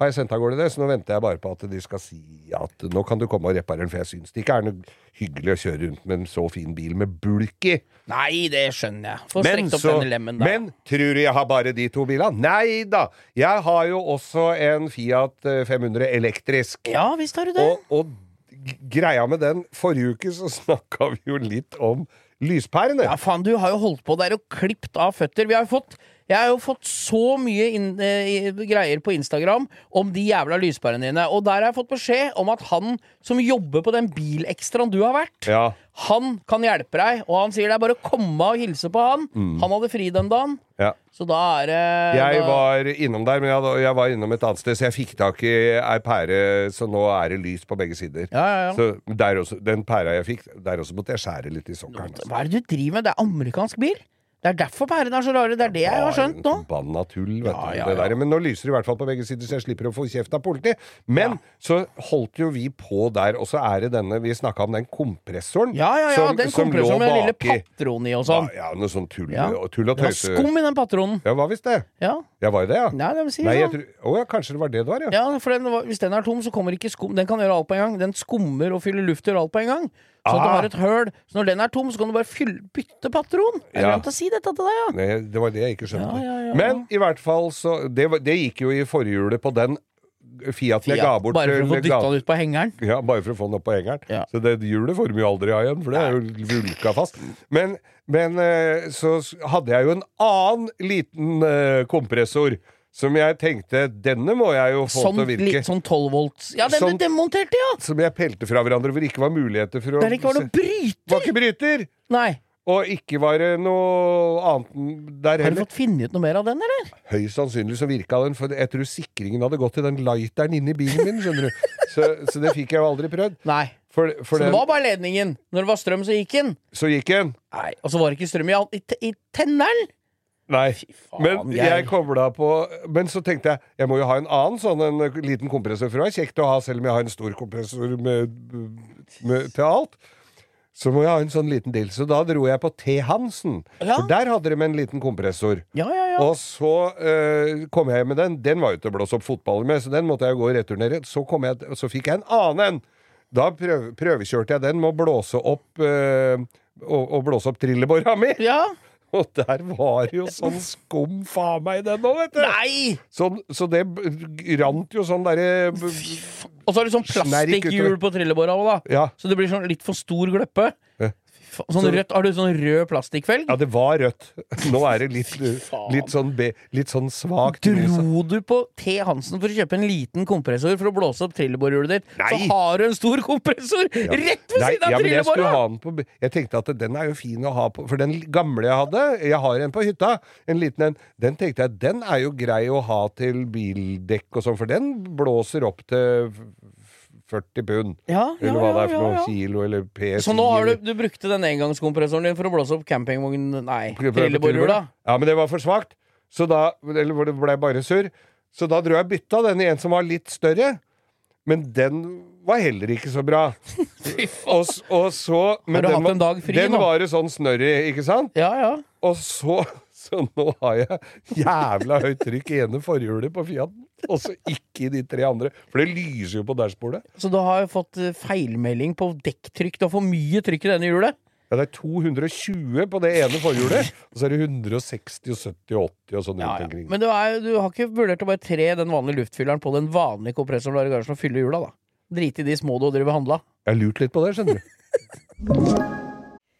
har jeg sendt av gårde det, så nå venter jeg bare på at de skal si at nå kan du komme og reparere den, for jeg syns det ikke er noe hyggelig å kjøre rundt med en så fin bil med bulk i. Nei, det skjønner jeg. Få strekt opp så, denne lemmen, da. men tror du jeg har bare de to bilene? Nei da! Jeg har jo også en Fiat eh, 500 elektrisk. Ja visst har du det. Og, og greia med den Forrige uke så [LAUGHS] snakka vi jo litt om lyspærene. Ja, faen, du har jo holdt på der og klipt av føtter. Vi har jo fått jeg har jo fått så mye inn, eh, greier på Instagram om de jævla lyspærene dine. Og der har jeg fått beskjed om at han som jobber på den bilekstraen du har vært, Ja. han kan hjelpe deg. Og han sier det er bare å komme og hilse på han. Han hadde fri den dagen. ja. Så da er det Jeg da- var innom der, men jeg, hadde- jeg var innom et annet sted, så jeg fikk tak i ei pære, så nå er det lys på begge sider. Ja, ja, ja. Så der også, den pæra jeg fikk, der også måtte jeg skjære litt i sokkelen. altså. Hva er det du driver med? Det er amerikansk bil. Det er derfor pærene er så rare. Det er det jeg har skjønt nå. Forbanna tull, vet Ja, du. ja, det ja. der. Men nå lyser det i hvert fall på begge sider, så jeg slipper å få kjeft av politiet. Men så holdt jo vi på der, og så er det denne Vi snakka om den kompressoren. Ja, ja, ja. som- Den som kompressoren med den lille patronen patron i og sånn. Ja, ja, noe sånn tull, og tull og Det var skum i den patronen. Ja, hva hvis det? Ja, var det det, ja? Nei, det vil si Nei, jeg sånn. tror Å ja, kanskje det var det det var, ja. Ja, for den, var- hvis den er tom, så kommer ikke skum. Den kan gjøre alt på en gang. Den skummer og fyller luft og gjør alt på en gang. Så Ah. har et høl. Så når den er tom, så kan du bare fylle, bytte patron. Jeg Ja. glemte å si dette til deg, ja. Nei, det var det jeg ikke skjønte. Ja, ja, Men i hvert fall så Det, det gikk jo i forhjulet på den Fiaten jeg ga bort bare for å få til dytta den ut på hengeren. Ja, bare for å få den opp på hengeren. Ja. Så det hjulet får de jo aldri av igjen, for det er jo vulka fast. Men, men eh, så hadde jeg jo en annen liten eh, kompressor som jeg tenkte Denne må jeg jo få Sånn, til å virke. litt sånn 12 volts. Ja, den Sånn- du demonterte, ja! Som jeg pelte fra hverandre, hvor det ikke var muligheter for å Der det ikke var noe bryter! Var ikke bryter! Nei. Og ikke var det noe annet der heller. Har du fått funnet ut noe mer av den, eller? Høyst sannsynlig så virka den, for jeg tror sikringen hadde gått til den lighteren inni bilen min, skjønner du. [LAUGHS] Så, så det fikk jeg jo aldri prøvd. Nei. For, for Så den, det var bare ledningen. Når det var strøm, så gikk den. så gikk den. Nei, Og så var det ikke strøm i, i, i tenneren! Nei. faen, Men jeg- kobla på Men så tenkte jeg jeg må jo ha en annen sånn en liten kompressor, for det er kjekt å ha selv om jeg har en stor kompressor med, med, til alt. Så må jeg ha en sånn liten deal. Så da dro jeg på T. Hansen. Ja. For der hadde de en liten kompressor. Ja, ja, ja. Og så eh, kom jeg med den. Den var jo til å blåse opp fotballer med, så den måtte jeg gå og returnere. Så, kom jeg, så fikk jeg en annen en. Da prøv, prøvekjørte jeg den med å blåse opp eh, å, å blåse opp trillebåra mi. Ja. [LAUGHS] Og der var det jo sånn skum faen meg i den òg, vet du! Nei! Så, så det rant jo sånn derre Og så har du sånn plastikkhjul på trillebåra òg, da. Ja. Så det blir sånn litt for stor gløppe. Ja. Sånn Så- rødt, har du sånn rød plastikkfelg? ja, det var rødt. Nå er det litt, [LAUGHS] litt sånn, be, litt sånn svakt. Dro du på T. Hansen for å kjøpe en liten kompressor for å blåse opp trillebårhjulet ditt, Nei. så har du en stor kompressor rett ved Nei, siden av ja, jeg trillebåra! på Jeg tenkte at den er jo fin å ha på For den gamle jeg hadde Jeg har en på hytta, en liten en. Den tenkte jeg den er jo grei å ha til bildekk og sånn, for den blåser opp til 40 pund. Ja, ja, Eller hva det er for ja, noe. Kilo eller PSI. Så nå har du, du brukte den engangskompressoren din for å blåse opp campingvogn... Nei, trillebårhjula. Ja, men det var for svakt. Så da Eller hvor det ble bare surr. Så da dro jeg og bytta den i en som var litt større. Men den var heller ikke så bra. [LAUGHS] og, og så men Har du den hatt var- en dag fri Den nå? var det sånn snørr i, ikke sant? Ja, ja. Og så Så nå har jeg jævla høyt trykk i ene forhjulet på Fiaten, og så ikke i de tre andre. For det lyser jo på dashbordet. Så du har jo fått eh, feilmelding på dekktrykk. Du har for mye trykk i denne hjulet. Ja, det er 220 på det ene forhjulet, og så er det 160 og 70 og 80 og sånn Ja, rundt ja. Men du, er, du har ikke vurdert å bare tre den vanlige luftfylleren på den vanlige kompressoren du har i garasjen og fylle hjula, da? Drite i de små du driver og handla. Jeg har lurt litt på det, skjønner du. [LAUGHS]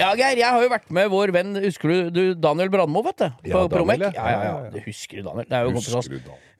Ja, Geir, jeg har jo vært med vår venn, husker du, du Daniel Brandmo, vet du? På Ja, Promek. ja. Ja, ja, Ja, husker du, Daniel. Det er jo kompis av oss.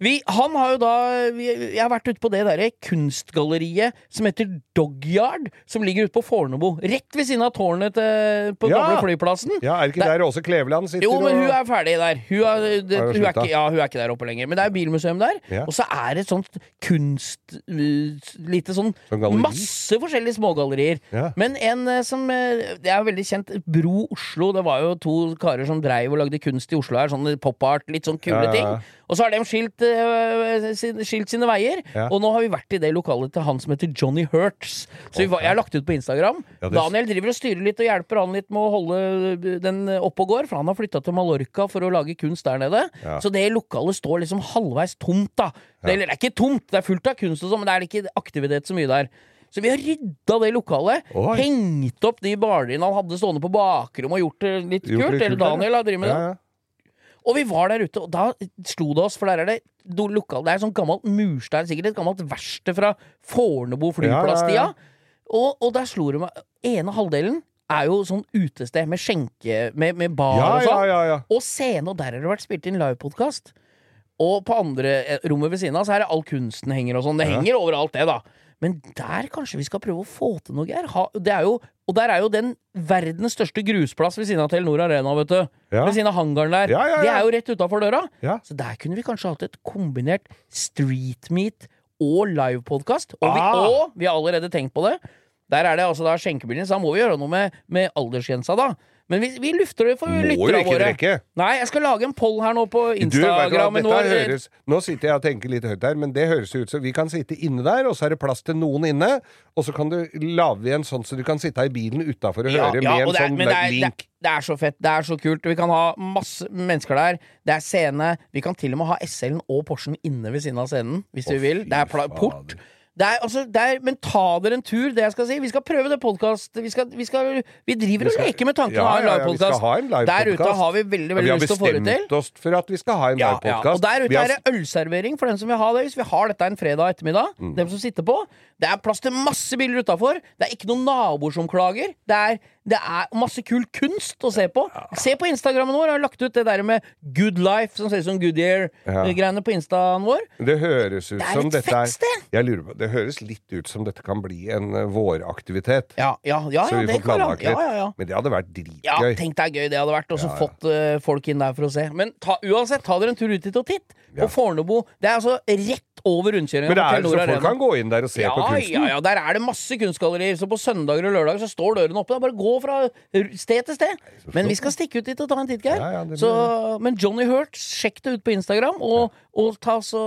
Vi, han har jo da vi, Jeg har vært ute på det derre kunstgalleriet som heter Dogyard, som ligger ute på Fornebu. Rett ved siden av tårnet til, på Ja. gamle flyplassen. Ja, er det ikke der, der Åse Kleveland sitter Jo, men hun er ferdig der. Hun er, det, hun, er ikke, ja, hun er ikke der oppe lenger. Men det er bilmuseum der. Ja. Og så er det et sånt kunst... uh, Lite sånn Sånn? Masse forskjellige smågallerier. Men en eh, som eh, Det er veldig kjent. Bro Oslo. Det var jo to karer som dreiv og lagde kunst i Oslo her. Sånn pop art, litt sånn kule Ja, ja, ja. ting. Og så har de skilt, uh, sin- skilt sine veier. Og nå har vi vært i det lokalet til han som heter Johnny Hertz. Så vi var, jeg har lagt ut på Instagram. Det- Daniel driver og styrer litt og hjelper han litt med å holde den oppe og går, for han har flytta til Mallorca for å lage kunst der nede. Så det lokalet står liksom halvveis tomt, da. Det, eller, det er ikke tomt, det er fullt av kunst og sånn, men det er ikke aktivitet så mye der. Så vi har rydda det lokalet, Oi. hengt opp de barlinene han hadde stående på bakrommet og gjort det litt Gjort kult. eller kult, ja. Daniel har drevet med det. Ja, ja. Og vi var der ute, og da slo det oss, for der er det lokal, Det er sånn gammelt murstein, sikkert et gammelt verksted fra Fornebu flyplasstida. Og, og der slo det meg Ene halvdelen er jo sånn utested med skjenke, med, med bar og sånn. Og scene, og der har det vært spilt inn livepodkast. Og på andre eh, rommet ved siden av så er det all kunsten henger og sånn. Det henger overalt, det, da. Men der kanskje vi skal prøve å få til noe, Geir. Og der er jo den verdens største grusplass ved siden av Telenor Arena, vet du. Ja. Ved siden av hangaren der. Ja, ja. Det er jo rett utafor døra. Så der kunne vi kanskje hatt et kombinert street meet og livepodkast. Og, vi- Ah. og vi har allerede tenkt på det. Der er det altså da skjenkebilen, så da må vi gjøre noe med, med aldersgrensa, da. Men vi, vi lufter det for lytterne våre. drikke. Nei, jeg skal lage en poll her nå på Instagram. du hva, høres, nå sitter jeg og tenker litt høyt her, men det høres ut som vi kan sitte inne der, og så er det plass til noen inne, og så kan du lage en sånn så du kan sitte i bilen utafor og høre med og en er, sånn det er, link. Det, det er så fett. Det er så kult. Vi kan ha masse mennesker der. Det er scene. Vi kan til og med ha SL-en og Porschen inne ved siden av scenen, hvis oh, vi vil. Det er pla fader. Er, altså, er, men ta dere en tur, det jeg skal si. Vi skal prøve det podkast. Vi, vi, vi driver Vi skal- og leker med tanken Ja, å ha en ja, ja, livepodkast. en Der ute har vi veldig Ja, veldig vi lyst til å få det til. Vi har bestemt oss for at vi skal ha en Ja, ja. Og der ute har- er det ølservering for den som vil ha det. Hvis vi har dette en fredag ettermiddag. Mm. Dem som sitter på. Det er plass til masse biler utafor. Det er ikke noen naboer som klager. Det er, det er masse kul kunst å se på. Se på Instagrammen vår. Jeg har lagt ut det der med Good Life, som ser ut som Goodyear-greiene på instaen vår. Det høres ut Det er som et dette fett sted. Jeg lurer på, Det høres litt ut som dette kan bli en eh, våraktivitet. Ja, ja, ja, så vi får planlagt litt. ja, ja. Men det hadde vært Ja, tenk deg gøy det hadde vært. Og så fått uh, folk inn der for å se. Men ta, uansett, ta dere en tur ut dit og titt. Og Fornebu. Det er altså rett over rundkjøringa. Men det er, så folk kan gå inn der og se ja, på kunsten? Ja, ja, der er det masse kunstgallerier. Så på søndager og lørdager så står døren oppe. Bare gå fra sted til sted. Men vi skal stikke ut dit og ta en titt, Geir. Ja, ja, blir- men Johnny Hurt, sjekk det ut på Instagram, og, og ta så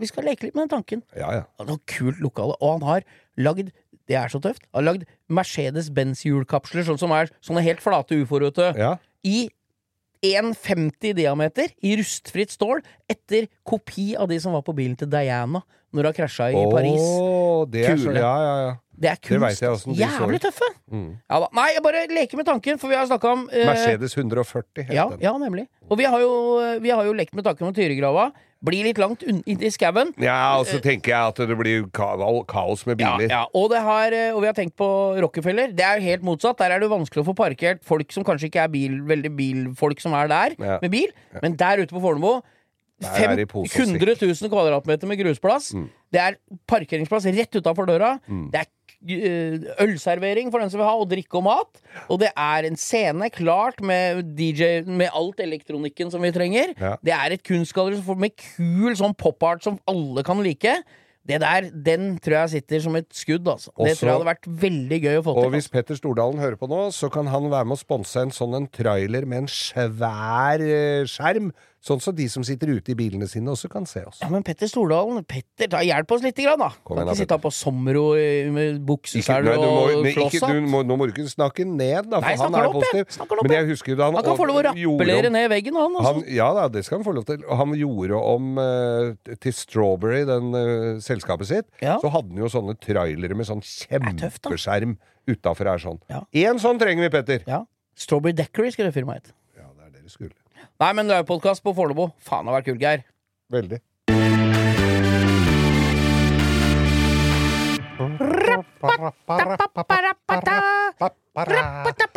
Vi skal leke litt med den tanken. Ja, ja. Han Noe kult lokale. Og han har lagd det er så tøft. Han har lagd Mercedes-Benz-hjulkapsler, sånn som er sånne helt flate uforrøte. ja. I 1,50 i diameter, i rustfritt stål, etter kopi av de som var på bilen til Diana når hun krasja i Paris. Det er Kule. ja, ja, ja. Det er kunst. Det Jævlig tøffe. Mm. Ja. Nei, jeg bare leker med tanken, for vi har snakka om eh, Mercedes 140 het ja, den. ja, nemlig. Og vi har jo, vi har jo lekt med tanken om Tyrigrava. Blir litt langt un- inn i skauen. Ja, og så tenker jeg at det blir ka kaos med biler. ja. Og, det har, eh, og vi har tenkt på Rockefeller. Det er jo helt motsatt. Der er det vanskelig å få parkert folk som kanskje ikke er bil, veldig bilfolk som er der Ja. med bil. Men der ute på Fornebu Der fem- er det i pose og sekk. 100 000 kvadratmeter med grusplass. Mm. Det er parkeringsplass rett utafor døra. Det er eh, ølservering for den som vil ha, og drikke og mat. Og det er en scene klart med DJ med alt elektronikken som vi trenger. Ja. Det er et kunstgalleri med kul sånn pop-art som alle kan like. Det der, Den tror jeg sitter som et skudd, altså. Det tror jeg hadde vært veldig gøy å få Og til. hvis Petter Stordalen hører på nå, så kan han være med å sponse en sånn en trailer med en svær eh, skjerm. Sånn så de som sitter ute i bilene sine, også kan se oss. Ja, men Petter Stordalen, Petter, ta hjelp oss litt, grann, da. Kom kan igjen ikke sitte på Sommero i- med Ikke, buksesel nei, du må, og flosshatt. nå må du ikke snakke ned, da, for Nei, han er positiv. Opp, Men jeg. husker da han, Han kan få lov å rappellere ned veggen, han. altså. han, ja da, det skal han få lov til. Han gjorde om uh, til Strawberry, den uh, selskapet sitt. Ja. Så hadde han jo sånne trailere med sånn er kjempeskjerm utafor her sånn. Ja. Sånn trenger vi, Petter! Ja. Strawberry Deckery skulle det firmaet hett. Ja, det er det det skulle. Nei, men livepodkast på Fornebu. Faen, det har vært kult, Geir. Veldig.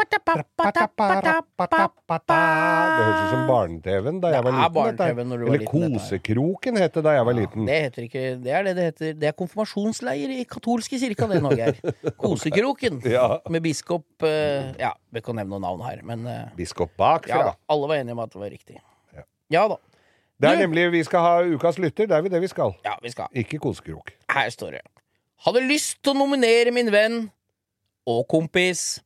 Det høres ut som Barne-TV-en da jeg var er liten. Eller. Kosekroken het det da jeg var liten. Det heter ikke Det er det det heter. Det er konfirmasjonsleir i katolske kirka, det nå, Geir. Kosekroken. Med biskop Ja, vi kan nevne noen navn her, men Biskop bakfra. da. Alle var enige om at det var riktig. Ja. Da. Det er nemlig Vi skal ha Ukas lytter. Det er vi det vi skal. Ja, vi skal. Ikke kosekrok. Her står det. Hadde lyst til å nominere min venn og kompis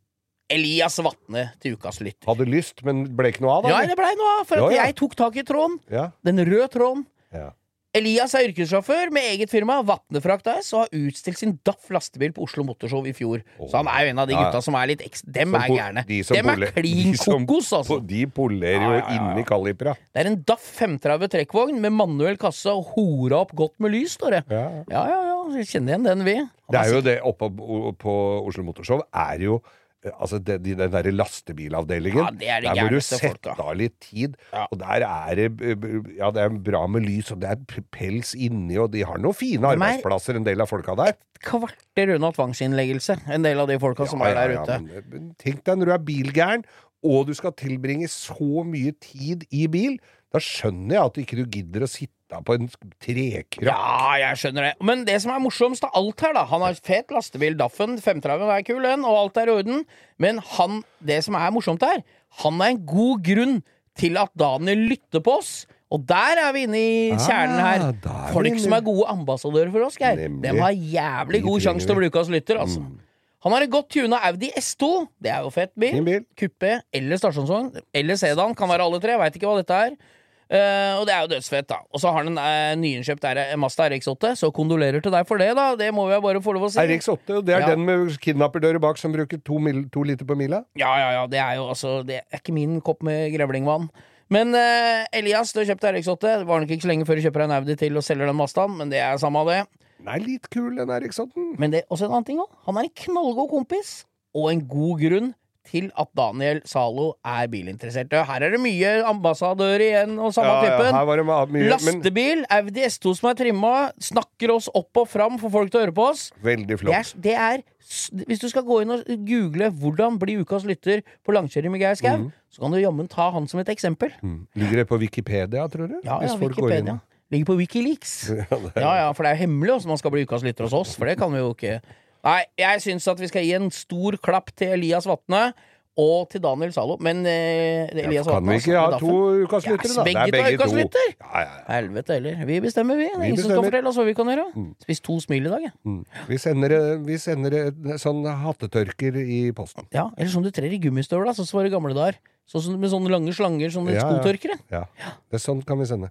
Elias Vatne til ukas lytter. Hadde lyst, men ble ikke noe av, da? Ja, det blei noe av, for at Ja, jeg tok tak i tråden. Ja, Den røde tråden. ja. Elias er yrkessjåfør med eget firma, Vatnefrakt AS, og har utstilt sin DAF lastebil på Oslo Motorshow i fjor. Så han er jo en av de gutta som er litt ekstra Dem er gærne. de Dem er klin de kokos, altså. De polerer jo Ja, ja, inni kalipera. Det er en DAF 530 trekkvogn med manuell kasse og hora opp godt med lys, står det. Ja. Ja, ja, ja. Kjenner igjen den, vi. Han Det er jo det oppe på- på Oslo Motorshow er jo Altså, det, de- den derre lastebilavdelingen. Ja, det er det der må du sette av litt tid. Ja. Og der er det Ja, det er bra med lys, og det er pels inni, og de har noen fine er- arbeidsplasser, en del av folka der. kvarter unna tvangsinnleggelse, en del av de folka som er der ja, ute. men tenk deg når du er bilgæren, og du skal tilbringe så mye tid i bil. Da skjønner jeg at du ikke gidder å sitte på en trekrakk. Ja, jeg skjønner det. Men det som er morsomst av alt her, da Han har fet lastebil, Daffen, 530 er kul, den, og alt er i orden. Men han, det som er morsomt her, han er en god grunn til at Daniel lytter på oss. Og der er vi inne i kjernen Ah, her. der er Folk som er gode ambassadører for oss, Geir. De har jævlig god sjanse til å bruke oss lytter, altså. Han har en godt tuna Audi S2. Det er jo fett bil. Bil. Kuppe eller stasjonsvogn. Eller sedan. Kan være alle tre. Veit ikke hva dette er. Eh, og det er jo dødsfett, da. Og så har han en uh, nyinnkjøpt R- Mazda RX8, så kondolerer til deg for det, da. Det må vi bare få lov å si. RX8, og det er Ja. den med kidnapperdører bak som bruker to, mil, to liter på mila? Ja, ja, ja. Det er jo altså Det er ikke min kopp med grevlingvann. Men uh, Elias, du har kjøpt RX8. Det var nok ikke så lenge før du kjøper en Audi til og selger den Mazdaen, men det er samme av det. Den er litt kul, den RX8-en. Men det er også en annen ting òg. Han er en knallgod kompis, og en god grunn til at Daniel Zalo er bilinteressert. Her er det mye ambassadør igjen, og samme typen. Ja, det men Lastebil, Audi S2 som er trimma, snakker oss opp og fram for folk til å høre på oss. veldig Det flott. er, det er Hvis du skal gå inn og google 'Hvordan bli ukas lytter på langkjøring med Geir Skau', så kan du jammen ta han som et eksempel. Mm. Ligger det på Wikipedia, tror du? Ja, ja, Wikipedia. Ligger på Wikileaks. [LAUGHS] Ja, Ja, ja, for det er jo hemmelig hvordan man skal bli ukas lytter hos oss, for det kan vi jo ikke. Nei, jeg syns at vi skal gi en stor klapp til Elias Vatne og til Daniel Zalo, men eh, Elias Kan vi altså, ikke ha to Daffen. ukas lyttere, da? begge to er begge to. Ja, ja, ja. Helvete heller. Vi bestemmer, vi. Det er ingen som skal fortelle oss hva vi kan gjøre. Spis to smil i dag, jeg. Mm. Vi sender, eh, vi sender eh, sånn hattetørker i posten. Ja, eller sånn du trer i gummistøvla, sånn som var i gamle dager. Sånn med sånne lange slanger, sånne Ja, ja. skotørkere. Ja. Det er sånn kan vi sende.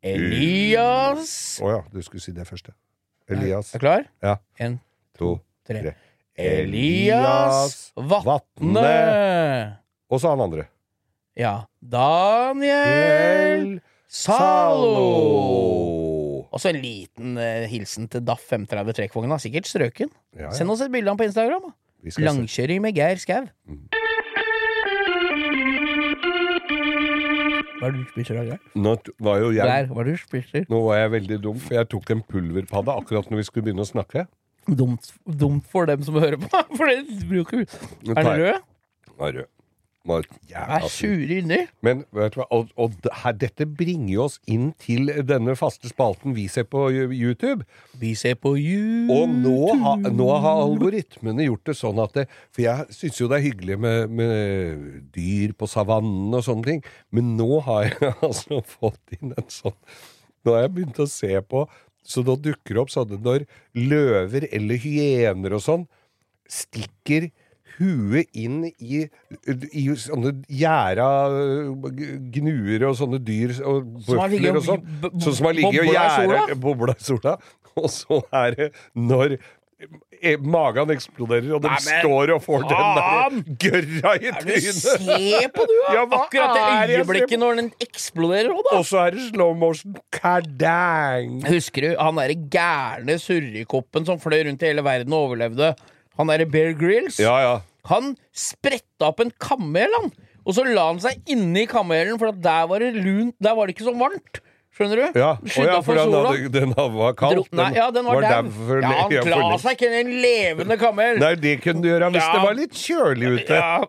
Å Elias ja, du skulle si det først. Elias. Er du klar? Ja. En, To, tre. tre. Elias Vatne. Og så han andre. Ja. Daniel Zalo. Og så en liten eh, hilsen til DAF 530 Trekkvogna. Sikkert strøken. Ja, ja. Send oss et bilde av ham på Instagram. Langkjøring med Geir Skau. Hva er det du spiser da? Nå t- var jo jeg Geir, hva er det du spiser? Nå var jeg veldig dum, for jeg tok en pulverpadde akkurat når vi skulle begynne å snakke. Dumt, dumt for dem som hører på. [LAUGHS] For det bruker Nå Er tar den jeg- rød? Var rød. Var jævla Er sur. sure inni. Men vet du hva, og, og her, dette bringer oss inn til denne faste spalten vi ser på YouTube. Vi ser på YouTube. Og nå, ha, nå har algoritmene gjort det sånn at det, For jeg syns jo det er hyggelig med, med dyr på savannen og sånne ting, men nå har jeg [LAUGHS] altså fått inn en sånn Nå har jeg begynt å se på Så nå dukker det opp sånne når løver eller hyener og sånn stikker huet inn i, i sånne gjæra gnuer og sånne dyr og bøfler og sånn. Sånn som har ligget og sola? bobla i sola. Og så er det når eh, magen eksploderer, og de Nei, står og får den der gørra i trynet. se på, du! Ja, Akkurat det øyeblikket når den eksploderer òg, da. Og så er det slow motion. Kadang! Husker du han derre gærne surrekoppen som fløy rundt i hele verden og overlevde? Han derre Bear Grills? Ja, ja. Han spretta opp en kamel, han. Og så la han seg inni kamelen, for at der var det lunt Der var det ikke så varmt. Skjønner du? Ja, Å Skydda ja for den, sola. hadde, den var kald. Dro, nei, ja, den var, dau dau. for Ja, han ja, for la lengst. seg ikke i en levende kamel. Nei, det kunne du gjøre hvis Ja. det var litt kjølig ute. Ja.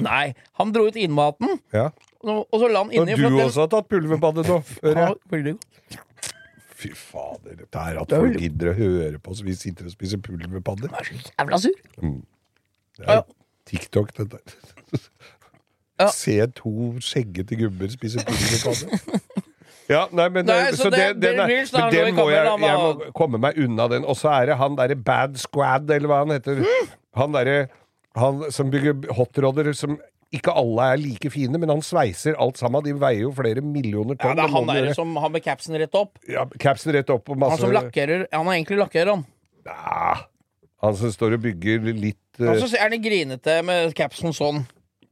Nei, han dro ut innmaten, Ja. og og så la han Og inni. du for at den- også har tatt pulverbadet nå? hører Ja, jeg. veldig godt. Fy fader, dette er at folk gidder å høre på oss. Vi sitter og spiser pulverpadder. Jeg er så jævla sur. Det Ja. er TikTok, dette. Ja. Se to skjeggete gubber spise pulverpadder. Ja, nei, men, Nei, så så det- det, den, er, men den må jeg, jeg må komme meg unna den. Og så er det han derre Bad Squad, eller hva han heter. Han derre Han som bygger hotrodder som ikke alle er like fine, men han sveiser alt sammen. De veier jo flere millioner Ja, tonn. det er Det må han der som har med capsen rett opp. ja, Capsen rett opp masse Han som lakkerer Han er egentlig lakkerer, han. Ja, Han som står og bygger litt uh... Så er han grinete med capsen sånn.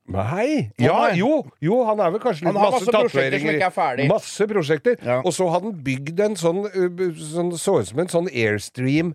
Nei! Ja, jo, jo, han er vel kanskje litt Han masse masse prosjekter som tatoveringer. ikke er ferdig. Masse prosjekter. Ja. Og så hadde han bygd en sånn, uh, sånn Så ut som en sånn Airstream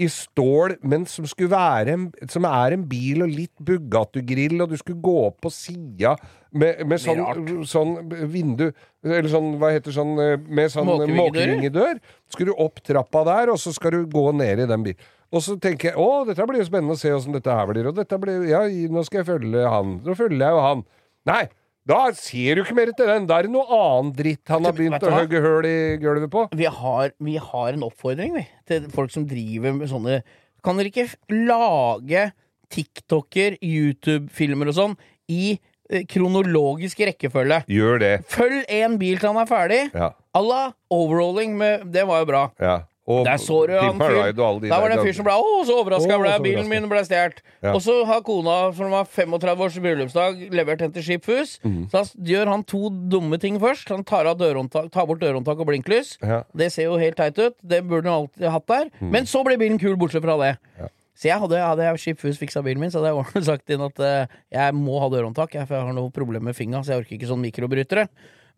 i stål, men som skulle en, Som er en bil og litt Bugatti-grill, og du skulle gå opp på sida med, med sånn, sånn vindu Eller sånn, hva heter sånn eh, Med sånn Måkevingedør? måkevingedør. Skulle du opp trappa der, og så skal du gå ned i den bilen. Og så tenker jeg å, dette blir jo spennende å se åssen dette her blir. Og dette blir, ja, nå skal jeg følge han. Nå følger jeg jo han. Nei, da ser du ikke mer til den. Da er det noe annen dritt han har begynt å hogge høl i gulvet på. Vi har, vi har en oppfordring, vi, til folk som driver med sånne Kan dere ikke lage TikToker, YouTube-filmer og sånn, i eh, kronologisk rekkefølge. Gjør det. Følg én bil til han er ferdig. Ja. À la med Det var jo bra. ja. Og Der så du han Pimp fyr. Ride og alle de Der var det en fyr som ble Å, så overraska jeg ble. Bilen min ble stjålet. Ja. Og så har kona, for det var 35 års bryllupsdag, levert henne til Skipfus. Mm. Så da gjør han to dumme ting først. Han tar, av tar bort dørhåndtak og blinklys. Ja. Det ser jo helt teit ut. Det burde han alltid hatt der. Men så ble bilen kul, bortsett fra det. Ja. Så jeg hadde, hadde jeg Skipfus fiksa bilen min, så hadde jeg sagt inn at uh, jeg må ha dørhåndtak, jeg, for jeg har noe problem med fingra, så jeg orker ikke sånn mikrobrytere.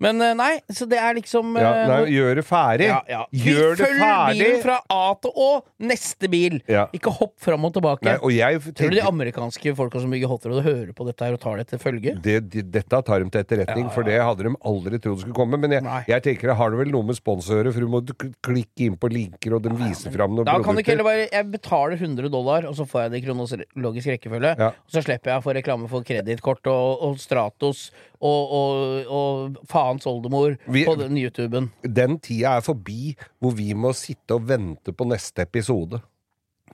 Men eh, nei, så det er liksom Ja, eh, nei, gjør det ferdig. ja, ja. Gjør det Følg bilen fra A til Å. Neste bil. Ja. Ikke hopp fram og tilbake. Nei, og jeg Tror du de amerikanske folka som bygger hotrod, hører på dette her og tar det til følge? det, de, dette tar de til etterretning, for det hadde de aldri trodd skulle komme. Men jeg, jeg tenker det har det vel noe med sponsorer, for du må klikke inn på linker, og de viser fram noen Da kan det ikke heller bare være Jeg betaler 100 dollar, og så får jeg det i kronologisk rekkefølge. Ja. Og så slipper jeg å få reklame for kredittkort og, og Stratos og, og, og faens oldemor Vi- på den YouTuben. Den tida er forbi hvor vi må sitte og vente på neste episode.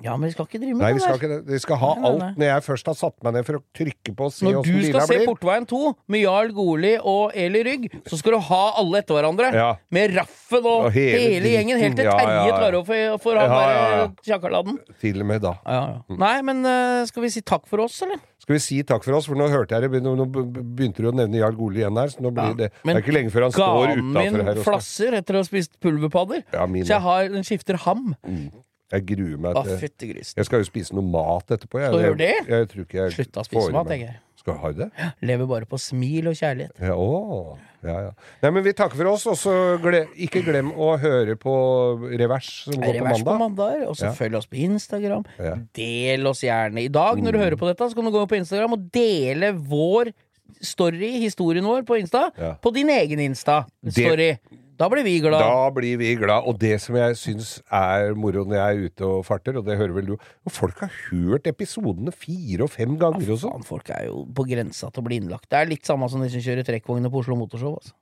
Ja, men vi skal ikke drive med Nei, vi det skal ikke. Vi skal ha Nei, nei, alt når jeg først har satt meg ned for å trykke på og se Når du skal se blir. Portveien 2 med Jarl Goli og Eli Rygg, så skal du ha alle etter hverandre. Ja. Med Raffen og, Og hele hele, gjengen. Helt til Terje ja, ja. klarer å få for han Ja, ja. Til og med da. Ja, ja. Nei, men uh, skal vi si takk for oss, eller? Skal vi si takk for oss, for nå hørte jeg det, nå, begynte du å nevne Jarl Goli igjen her, så nå blir det, det er ikke lenge før han står utafor her. og min flasser etter å ha spist pulverpadder. Ja, så jeg har, den skifter ham. Jeg gruer meg til. Jeg skal jo spise noe mat etterpå. Jeg, Skal du det? Jeg, jeg tror ikke jeg Slutta å spise mat, jeg. Skal du ha det? Lever bare på smil og kjærlighet. Ja, å, ja, ja. Nei, men vi takker for oss, og så gle, ikke glem å høre på Revers som går Revers på mandag. og så Ja. følg oss på Instagram. Mm. Del oss gjerne. I dag, når du hører på dette, så kan du gå på Instagram og dele vår story, historien vår, på Insta. På din egen Insta-story. Da blir vi glad. Da blir vi glad. Og det som jeg syns er moro når jeg er ute og farter, og det hører vel du Folk har hørt episodene fire og fem ganger og sånn. Folk er jo på grensa til å bli innlagt. Det er litt samme som de som kjører trekkvogner på Oslo Motorshow. Altså.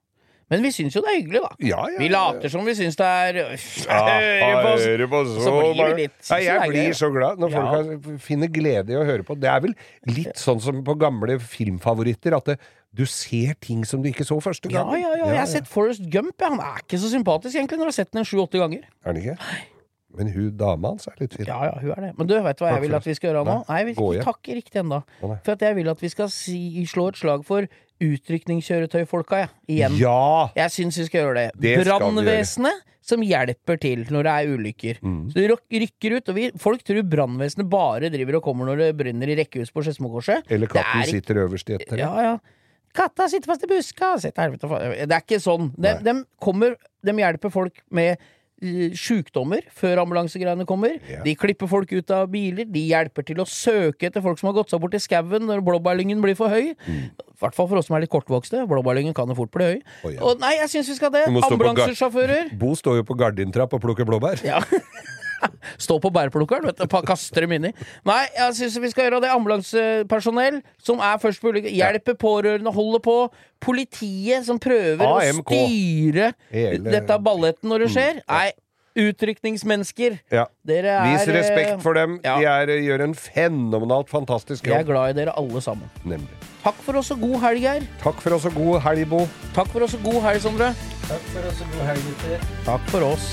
Men vi syns jo det er hyggelig, da. Ja, ja, Vi later som vi syns det er Ja, [LAUGHS] hører på så, Så blir vi litt- Nei, jeg blir så glad når folk Ja. finner glede i å høre på. Det er vel litt sånn som på gamle filmfavoritter, at det, du ser ting som du ikke så første gang. ja, ja. Jeg har sett Forrest Gump. Han er ikke så sympatisk, egentlig, når du har sett den sju-åtte ganger. Er han ikke? Men hun dama hans er litt fin. Ja, ja, hun er det. Men du, vet du hva jeg vil at vi skal gjøre nå? Nei, jeg vil ikke takke riktig ennå. For jeg vil at vi skal si, slå et slag for utrykningskjøretøyfolka, ja. Igjen. Ja! Jeg syns vi skal gjøre det. Det. Brannvesenet som hjelper til når det er ulykker. Mm. Så de rykker ut, og vi, Folk tror brannvesenet bare driver og kommer når det brenner i rekkehus på Skedsmokorset. Eller katten er sitter øverst i et tre. Ja, ja. Katta sitter fast i buska! Det er ikke sånn. De, de, kommer, de hjelper folk med sjukdommer før ambulansegreiene kommer. Ja. De klipper folk ut av biler. De hjelper til å søke etter folk som har gått seg bort i skauen når blåbærlyngen blir for høy. I hvert fall for oss som er litt kortvokste. Blåbærlyngen kan jo fort bli høy. Oh, ja. Og nei, jeg syns vi skal det. Ambulansesjåfører. Bo står jo på gardintrapp og plukker blåbær. Ja. [LAUGHS] [LAUGHS] Stå på bærplukkeren, vet du. Kaster dem inni. Nei, jeg syns vi skal gjøre det. Ambulansepersonell som er først på ulykke. Hjelper pårørende, holder på. Politiet som prøver AMK. å styre Hele- dette balletten når det skjer. Nei, utrykningsmennesker. Ja. Dere er Vis respekt for dem. ja. De er, gjør en fenomenalt fantastisk jobb. Jeg er glad i dere alle sammen. Nemlig. Takk for oss og god helg, Geir. Takk for oss og god helg, Bo. Takk for oss og god helg, Sondre. Takk for oss og god helg, gutter. Takk for oss.